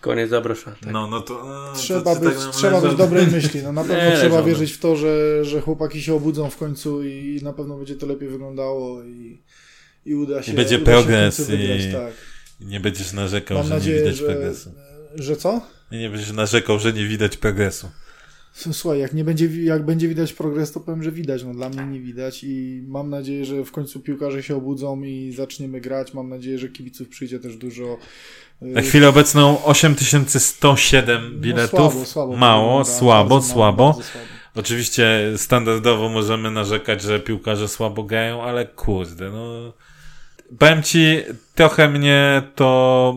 Koniec zaprasza. Tak. No, no to... no, Trzeba, to, być, tak nam trzeba być dobrej myśli. No, na pewno Nie, trzeba leżą, wierzyć w to, że, że chłopaki się obudzą w końcu i na pewno będzie to lepiej wyglądało i, i uda się. I będzie uda się progres końcu wygrać, i- tak. Nie będziesz narzekał, Mam że nie nadzieję, widać że, progresu. że co? Nie, nie będziesz narzekał, że nie widać progresu. Słuchaj, jak, nie będzie, jak będzie widać progres, to powiem, że widać. No, dla mnie nie widać i mam nadzieję, że w końcu piłkarze się obudzą i zaczniemy grać. Mam nadzieję, że kibiców przyjdzie też dużo. Na Y, chwilę obecną 8107 biletów. No, słabo, słabo mało, słabo, bardzo słabo. bardzo słabo. Oczywiście standardowo możemy narzekać, że piłkarze słabo grają, ale kurde, no. Powiem ci, trochę mnie to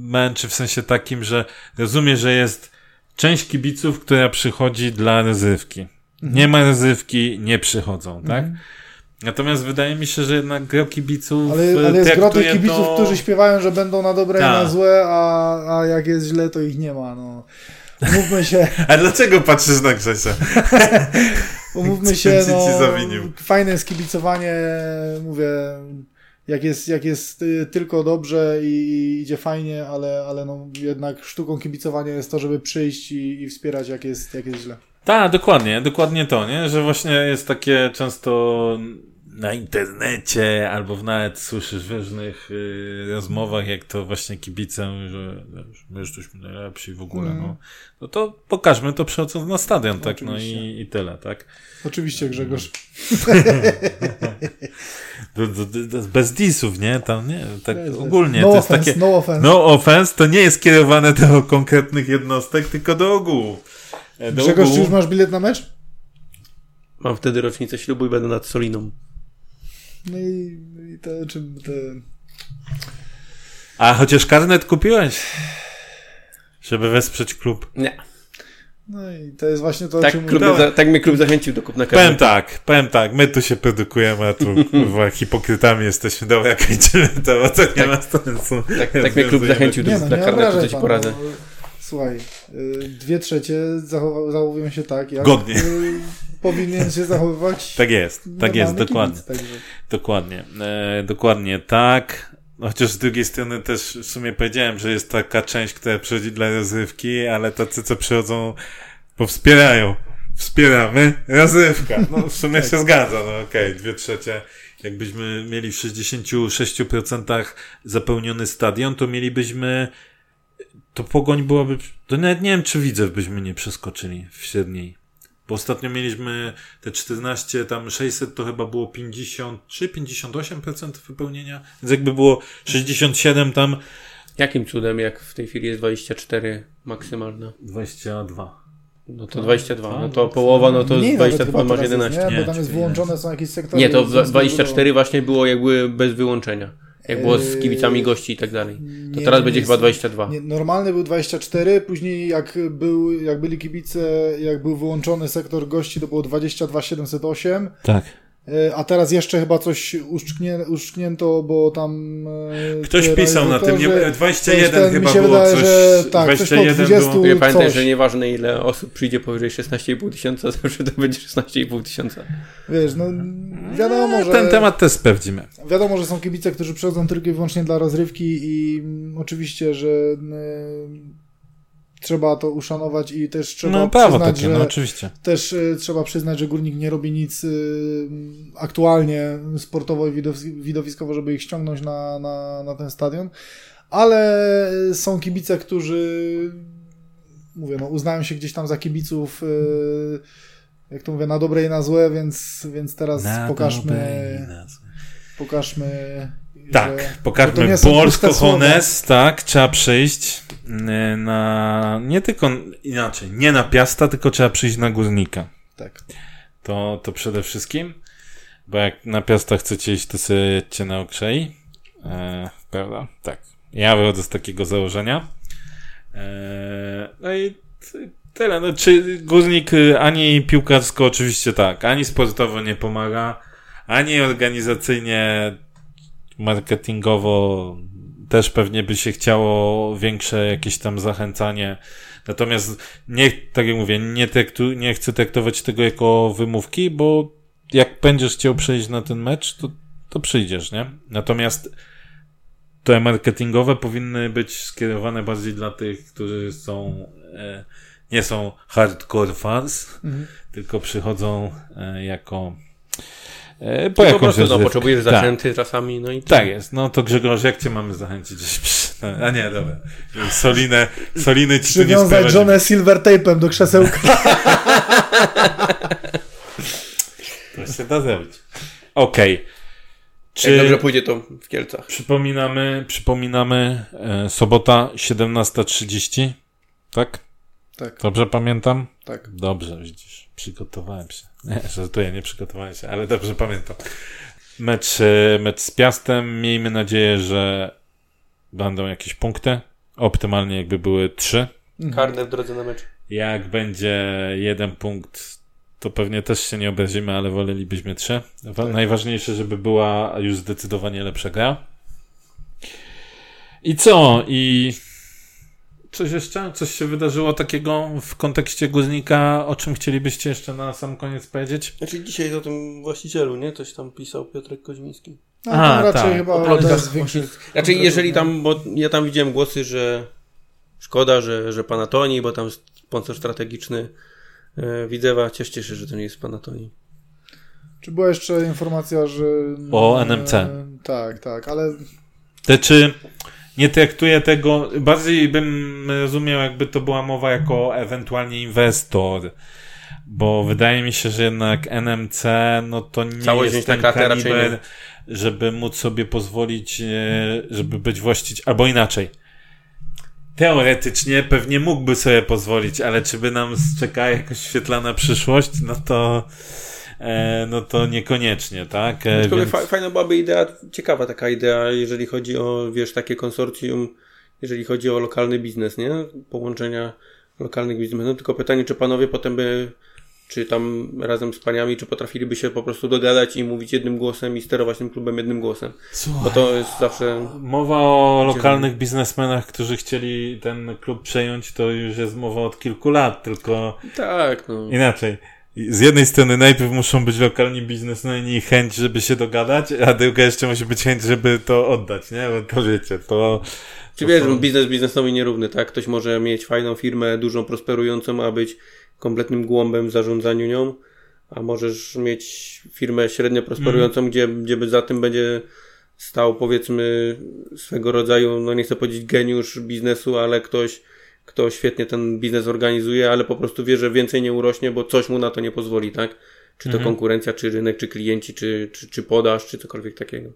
męczy w sensie takim, że rozumiem, że jest część kibiców, która przychodzi dla rozrywki. Nie ma rozrywki, nie przychodzą, tak? Mhm. Natomiast wydaje mi się, że jednak gro kibiców Ale, ale jest gro tych kibiców, to... którzy śpiewają, że będą na dobre i Tak. na złe, a, a jak jest źle, to ich nie ma. No. Umówmy się, A dlaczego patrzysz na Grzesia? umówmy się, no, fajne jest kibicowanie, mówię, jak jest, jak jest y, tylko dobrze i, i idzie fajnie, ale, ale no, jednak sztuką kibicowania jest to, żeby przyjść i, i wspierać, jak jest, jak jest źle. Tak, dokładnie, dokładnie to, nie? Że właśnie jest takie często na internecie albo nawet słyszysz w różnych y, rozmowach, jak to właśnie kibice, że wiesz, my jesteśmy najlepsi w ogóle, Mm. no. no to pokażmy to przychodząc na stadion, tak? No Oczywiście. i, i tyle, tak? Oczywiście, Grzegorz. To- to- to- to Bez disów, nie? Tam nie, tak Jest, jest. ogólnie no to jest offense, takie. No offense. No offense to nie jest kierowane do konkretnych jednostek, tylko do ogółu. E, Do Grzegorz, czy ogółu. już masz bilet na mecz? Mam wtedy rocznicę ślubu i będę nad Soliną. No i, i to, czym te... A chociaż karnet kupiłeś? Żeby wesprzeć klub. Nie. No i to jest właśnie to, o Tak, czym klub, za, tak mnie klub zachęcił do kupna Powiem karnetu. tak, powiem tak, my tu się produkujemy, a tu kurwa hipokrytami jesteśmy. Dobra, kończymy to, bo to nie Tak. ma sensu. Tak, tak mnie klub zachęcił do no, kupna karnetu, obrażaj coś pan, poradzę. no. Słuchaj, y, dwie trzecie zachowują się tak, jak Godnie. y, powinien się zachowywać Tak jest, tak jest, dokładnie. Kibic. Dokładnie, e, dokładnie tak. No, Chociaż z drugiej strony też w sumie powiedziałem, że jest taka część, która przychodzi dla rozrywki, ale tacy, co przychodzą, bo wspierają. Wspieramy rozrywka. No w sumie się zgadza, no okej, dwie trzecie. Jakbyśmy mieli w 66% zapełniony stadion, to mielibyśmy, to pogoń byłaby, to nawet nie wiem, czy widzę, byśmy nie przeskoczyli w średniej. Bo ostatnio mieliśmy te 14, tam 600 to chyba było 53, 58% wypełnienia. Więc jakby było 67 tam. Jakim cudem, jak w tej chwili jest 24 maksymalna? 22. No to 22, no tak, to tak. połowa, no to Mniej z nawet 22 chyba masz teraz 11. Jest, nie? Nie, Bo tam jest wyłączone są jakieś sektory. Nie, to w związku 24 właśnie było jakby bez wyłączenia. Jak było z kibicami gości i tak dalej. To Nie, teraz nie będzie jest- chyba 22. Nie, normalny był 24, później jak, był, jak byli kibice, jak był wyłączony sektor gości, to było 22 708, Tak. E, a teraz jeszcze chyba coś uszczknie, uszczknięto, bo tam... e, Ktoś pisał na tym, nie, realizotorzy- 21 coś ten, mi chyba się było wydaje, coś. że tak, coś po 21 20 było. Ja pamiętaj, coś. że nieważne ile osób przyjdzie powyżej 16,5 tysiąca, zawsze to będzie 16,5 tysiąca. Wiesz, no wiadomo, że... Ten temat też sprawdzimy. Wiadomo, że są kibice, którzy przychodzą tylko i wyłącznie dla rozrywki i mm, oczywiście, że trzeba to uszanować i też trzeba No prawo przyznać, takie, że no oczywiście. też y, trzeba przyznać, że Górnik nie robi nic y, aktualnie sportowo i widowis- widowiskowo, żeby ich ściągnąć na, na, na ten stadion, ale są kibice, którzy mówię, no uznają się gdzieś tam za kibiców y, jak to mówię, na dobre i na złe, więc, więc teraz Na pokażmy pokażmy. Tak, że, że to pokażmy nie są Polsko puste słowa. Hones, tak, trzeba przyjść y, na, nie tylko, inaczej, nie na Piasta, tylko trzeba przyjść na Górnika. Tak. To, to przede wszystkim, bo jak na Piasta chcecie iść, to sobie jedźcie na Okrzei, e, prawda? Tak. Ja wychodzę z takiego założenia. E, no i tyle, no czy Górnik y, ani piłkarsko oczywiście tak, ani sportowo nie pomaga, ani organizacyjnie marketingowo też pewnie by się chciało większe jakieś tam zachęcanie. Natomiast nie, tak jak mówię, nie, traktu, nie chcę traktować tego jako wymówki, bo jak będziesz chciał przyjść na ten mecz, to, to przyjdziesz, nie? Natomiast te marketingowe powinny być skierowane bardziej dla tych, którzy są, e, nie są hardcore fans, Mhm. tylko przychodzą e, jako e, po Po prostu no, potrzebujesz Tak. zachęty czasami, no i Tak jest, no to Grzegorz, jak cię mamy zachęcić? A nie, dobra. Solinę, Soliny ci tu nie Przywiązać żonę silver tape'em do krzesełka. To się da zrobić. Okej. Czy... Jak dobrze pójdzie to w Kielcach. Przypominamy, przypominamy, e, sobota 17.30, tak? tak, Dobrze pamiętam? tak. Dobrze, widzisz, przygotowałem się. Nie, żartuję, nie przygotowałem się, ale dobrze pamiętam. Mecz, e, mecz z Piastem, miejmy nadzieję, że będą jakieś punkty. Optymalnie jakby były trzy. Karne w drodze na mecz. Jak będzie jeden punkt, to pewnie też się nie obrazimy, ale wolelibyśmy trzy. Wa- Najważniejsze, żeby była już zdecydowanie lepsza gra. I co? I coś jeszcze? Coś się wydarzyło takiego w kontekście Guznika, o czym chcielibyście jeszcze na sam koniec powiedzieć? Znaczy dzisiaj o tym właścicielu, nie? Coś tam pisał Piotrek Koźmiński. No, raczej tak, chyba o większych... Znaczy jeżeli tam, bo ja tam widziałem głosy, że szkoda, że, że Panatoni, bo tam sponsor strategiczny e, Widzewa. Cieszcie się, że to nie jest Panatoni. Czy była jeszcze informacja, że... O NMC. Tak, tak, ale Te czy nie traktuję tego, bardziej bym rozumiał, jakby to była mowa jako ewentualnie inwestor. Bo wydaje mi się, że jednak NMC, no to nie jest ten kaliber, nie. żeby móc sobie pozwolić, e, żeby być właścicielem, albo inaczej. Teoretycznie pewnie mógłby sobie pozwolić, ale czy by nam czekała jakaś świetlana przyszłość, no to, no to niekoniecznie, tak? E, więc- fa- fajna byłaby idea, ciekawa taka idea, jeżeli chodzi o, wiesz, takie konsorcjum, jeżeli chodzi o lokalny biznes, nie? Połączenia lokalnych biznesów. No tylko pytanie, czy panowie potem by, czy tam razem z paniami, czy potrafiliby się po prostu dogadać i mówić jednym głosem i sterować tym klubem jednym głosem. Bo to jest zawsze... Mowa o lokalnych biznesmenach, którzy chcieli ten klub przejąć, to już jest mowa od kilku lat, tylko Tak, no. inaczej. Z jednej strony najpierw muszą być lokalni biznesmeni i chęć, żeby się dogadać, a druga jeszcze musi być chęć, żeby to oddać, nie? Bo to wiecie, to... Czy to wiesz, są- biznes biznesowi nierówny, tak? Ktoś może mieć fajną firmę, dużą, prosperującą, a być kompletnym głąbem w zarządzaniu nią, a możesz mieć firmę średnio prosperującą, Mhm. gdzie, gdzie by za tym będzie stał powiedzmy swego rodzaju, no nie chcę powiedzieć geniusz biznesu, ale ktoś, kto świetnie ten biznes organizuje, ale po prostu wie, że więcej nie urośnie, bo coś mu na to nie pozwoli, tak? Czy to Mhm. konkurencja, czy rynek, czy klienci, czy, czy, czy podaż, czy cokolwiek takiego.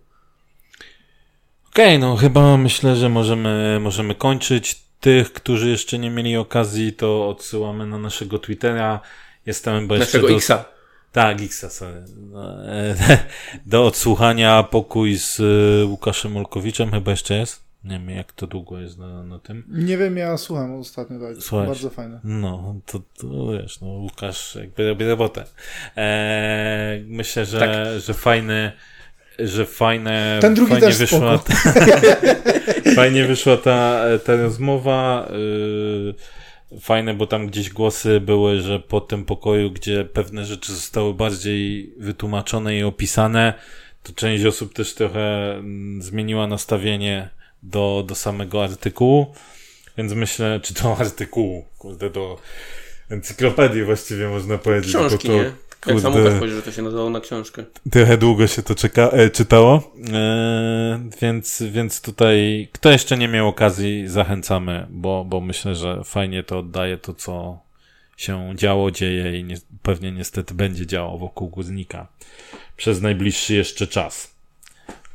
Okej, no chyba myślę, że możemy, możemy kończyć. Tych, którzy jeszcze nie mieli okazji, to odsyłamy na naszego Twittera. Jestem jeszcze Naszego do... Xa. Tak, Xa, sorry. No, e, do odsłuchania pokój z e, Łukaszem Olkowiczem chyba jeszcze jest. Nie wiem, jak to długo jest na, na tym. nie wiem, ja słucham ostatnio, tak. Słuchaj. Bardzo fajne. No, to, to wiesz, no Łukasz jakby robi robotę. E, myślę, że, Tak. że fajny, że fajne, Ten drugi fajnie też wyszła, spoko. fajnie wyszła ta, ta rozmowa. y, Fajne, bo tam gdzieś głosy były, że po tym pokoju, gdzie pewne rzeczy zostały bardziej wytłumaczone i opisane, to część osób też trochę mm, zmieniła nastawienie do, do samego artykułu. Więc myślę, czy to artykułu, kurde, do encyklopedii właściwie można powiedzieć. bo Książki, to, nie? Jak sam Łukasz powiedział, że to się nazywało na książkę. Trochę długo się to czeka, e, czytało, e, więc, więc tutaj, kto jeszcze nie miał okazji, zachęcamy, bo, bo myślę, że fajnie to oddaje to, co się działo, dzieje i nie, pewnie niestety będzie działo wokół Guznika przez najbliższy jeszcze czas.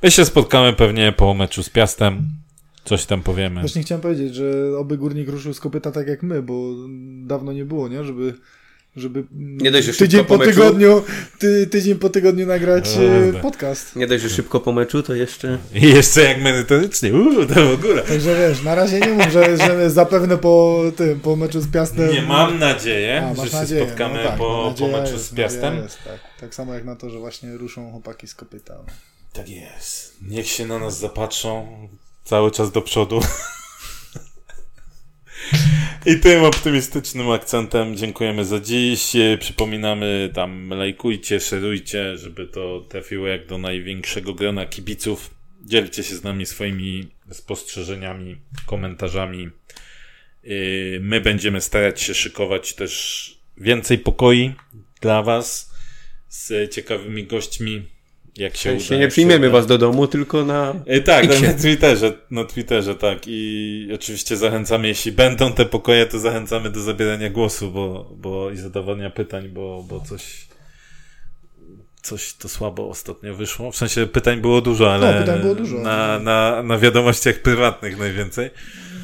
My się spotkamy pewnie po meczu z Piastem, coś tam powiemy. Właśnie chciałem powiedzieć, że oby górnik ruszył z kopyta tak jak my, bo dawno nie było, nie? Żeby, żeby Nie dość, że tydzień po tygodniu, ty, tydzień po tygodniu nagrać e, podcast. Nie dość, że szybko po meczu, to jeszcze... I jeszcze jak merytorycznie, uuu, to w ogóle. Także wiesz, na razie nie mów, że, że zapewne po tym, po meczu z Piastem... Nie mam nadzieję, A, że się nadzieję. spotkamy no tak, po, po meczu jest, z Piastem. Jest, tak. tak samo jak na to, że właśnie ruszą chłopaki z kopyta. Tak jest. Niech się na nas zapatrzą cały czas do przodu. I tym optymistycznym akcentem dziękujemy za dziś. Przypominamy tam lajkujcie, szerujcie, żeby to trafiło jak do największego grona kibiców. Dzielcie się z nami swoimi spostrzeżeniami, komentarzami. Yy, My będziemy starać się szykować też więcej pokoi dla Was z ciekawymi gośćmi. Jak się uda. się nie jak przyjmiemy uda. was do domu, tylko na... E, Tak, Xie. na Twitterze, na Twitterze, tak. I oczywiście zachęcamy, jeśli będą te pokoje, to zachęcamy do zabierania głosu, bo, bo i zadawania pytań, bo, bo coś, coś to słabo ostatnio wyszło. W sensie pytań było dużo, ale No, pytań było dużo. Na, na, na wiadomościach prywatnych najwięcej.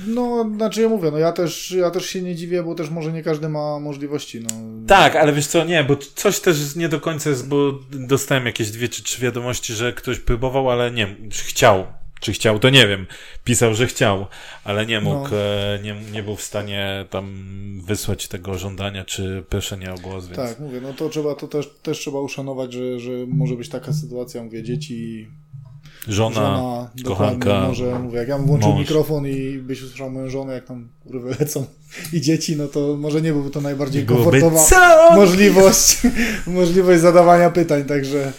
No, znaczy ja mówię, no ja też, ja też się nie dziwię, bo też może nie każdy ma możliwości, no. Tak, ale wiesz co, nie, bo coś też nie do końca jest, bo dostałem jakieś dwie czy trzy wiadomości, że ktoś próbował, ale nie, chciał. Czy chciał, to nie wiem. Pisał, że chciał, ale nie mógł, No. e, nie, nie był w stanie tam wysłać tego żądania czy proszenia o głos, więc... Tak, mówię, no to trzeba, to też, też trzeba uszanować, że, że może być taka sytuacja, mówię, dzieci, Żona, żona, kochanka, dokładnie, może, mówię, jak ja bym włączył mąż. mikrofon i byś usłyszał moją żonę, jak tam kurwy lecą i dzieci, no to może nie byłby to najbardziej komfortowa możliwość, możliwość zadawania pytań, także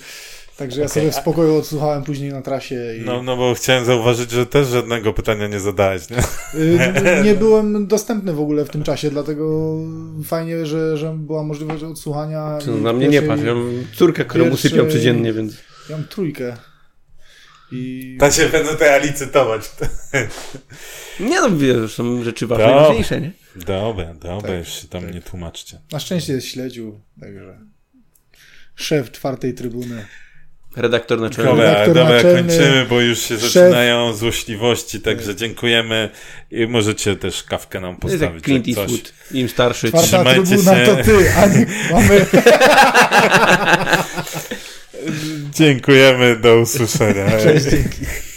Także ja Okej, sobie w spokoju odsłuchałem później na trasie i No, no bo chciałem zauważyć, że też żadnego pytania nie zadałeś, nie? y, nie byłem dostępny w ogóle w tym czasie, dlatego fajnie, że, że była możliwość odsłuchania. No, na mnie nie patrz, ja mam córkę, którą pierwszej- usypiam codziennie, więc... Ja mam trójkę. I Ta się będę teraz licytować. Nie no, wiesz, są rzeczy ważne i ważniejsze, nie? Dobra, dobra, Tak, już się tam tak. nie tłumaczcie. na szczęście jest śledził, także szef czwartej trybuny. Redaktor naczelny. Dobra, redaktor dobra, naczelny, kończymy, bo już się szef. zaczynają złośliwości, także dziękujemy i możecie też kawkę nam To jest jak postawić. Clint jak coś. Eastwood, im starszy. Czwarta Trzymajcie trybuna się. to ty, a nie mamy. Dziękujemy, do usłyszenia. Cześć, dzięki.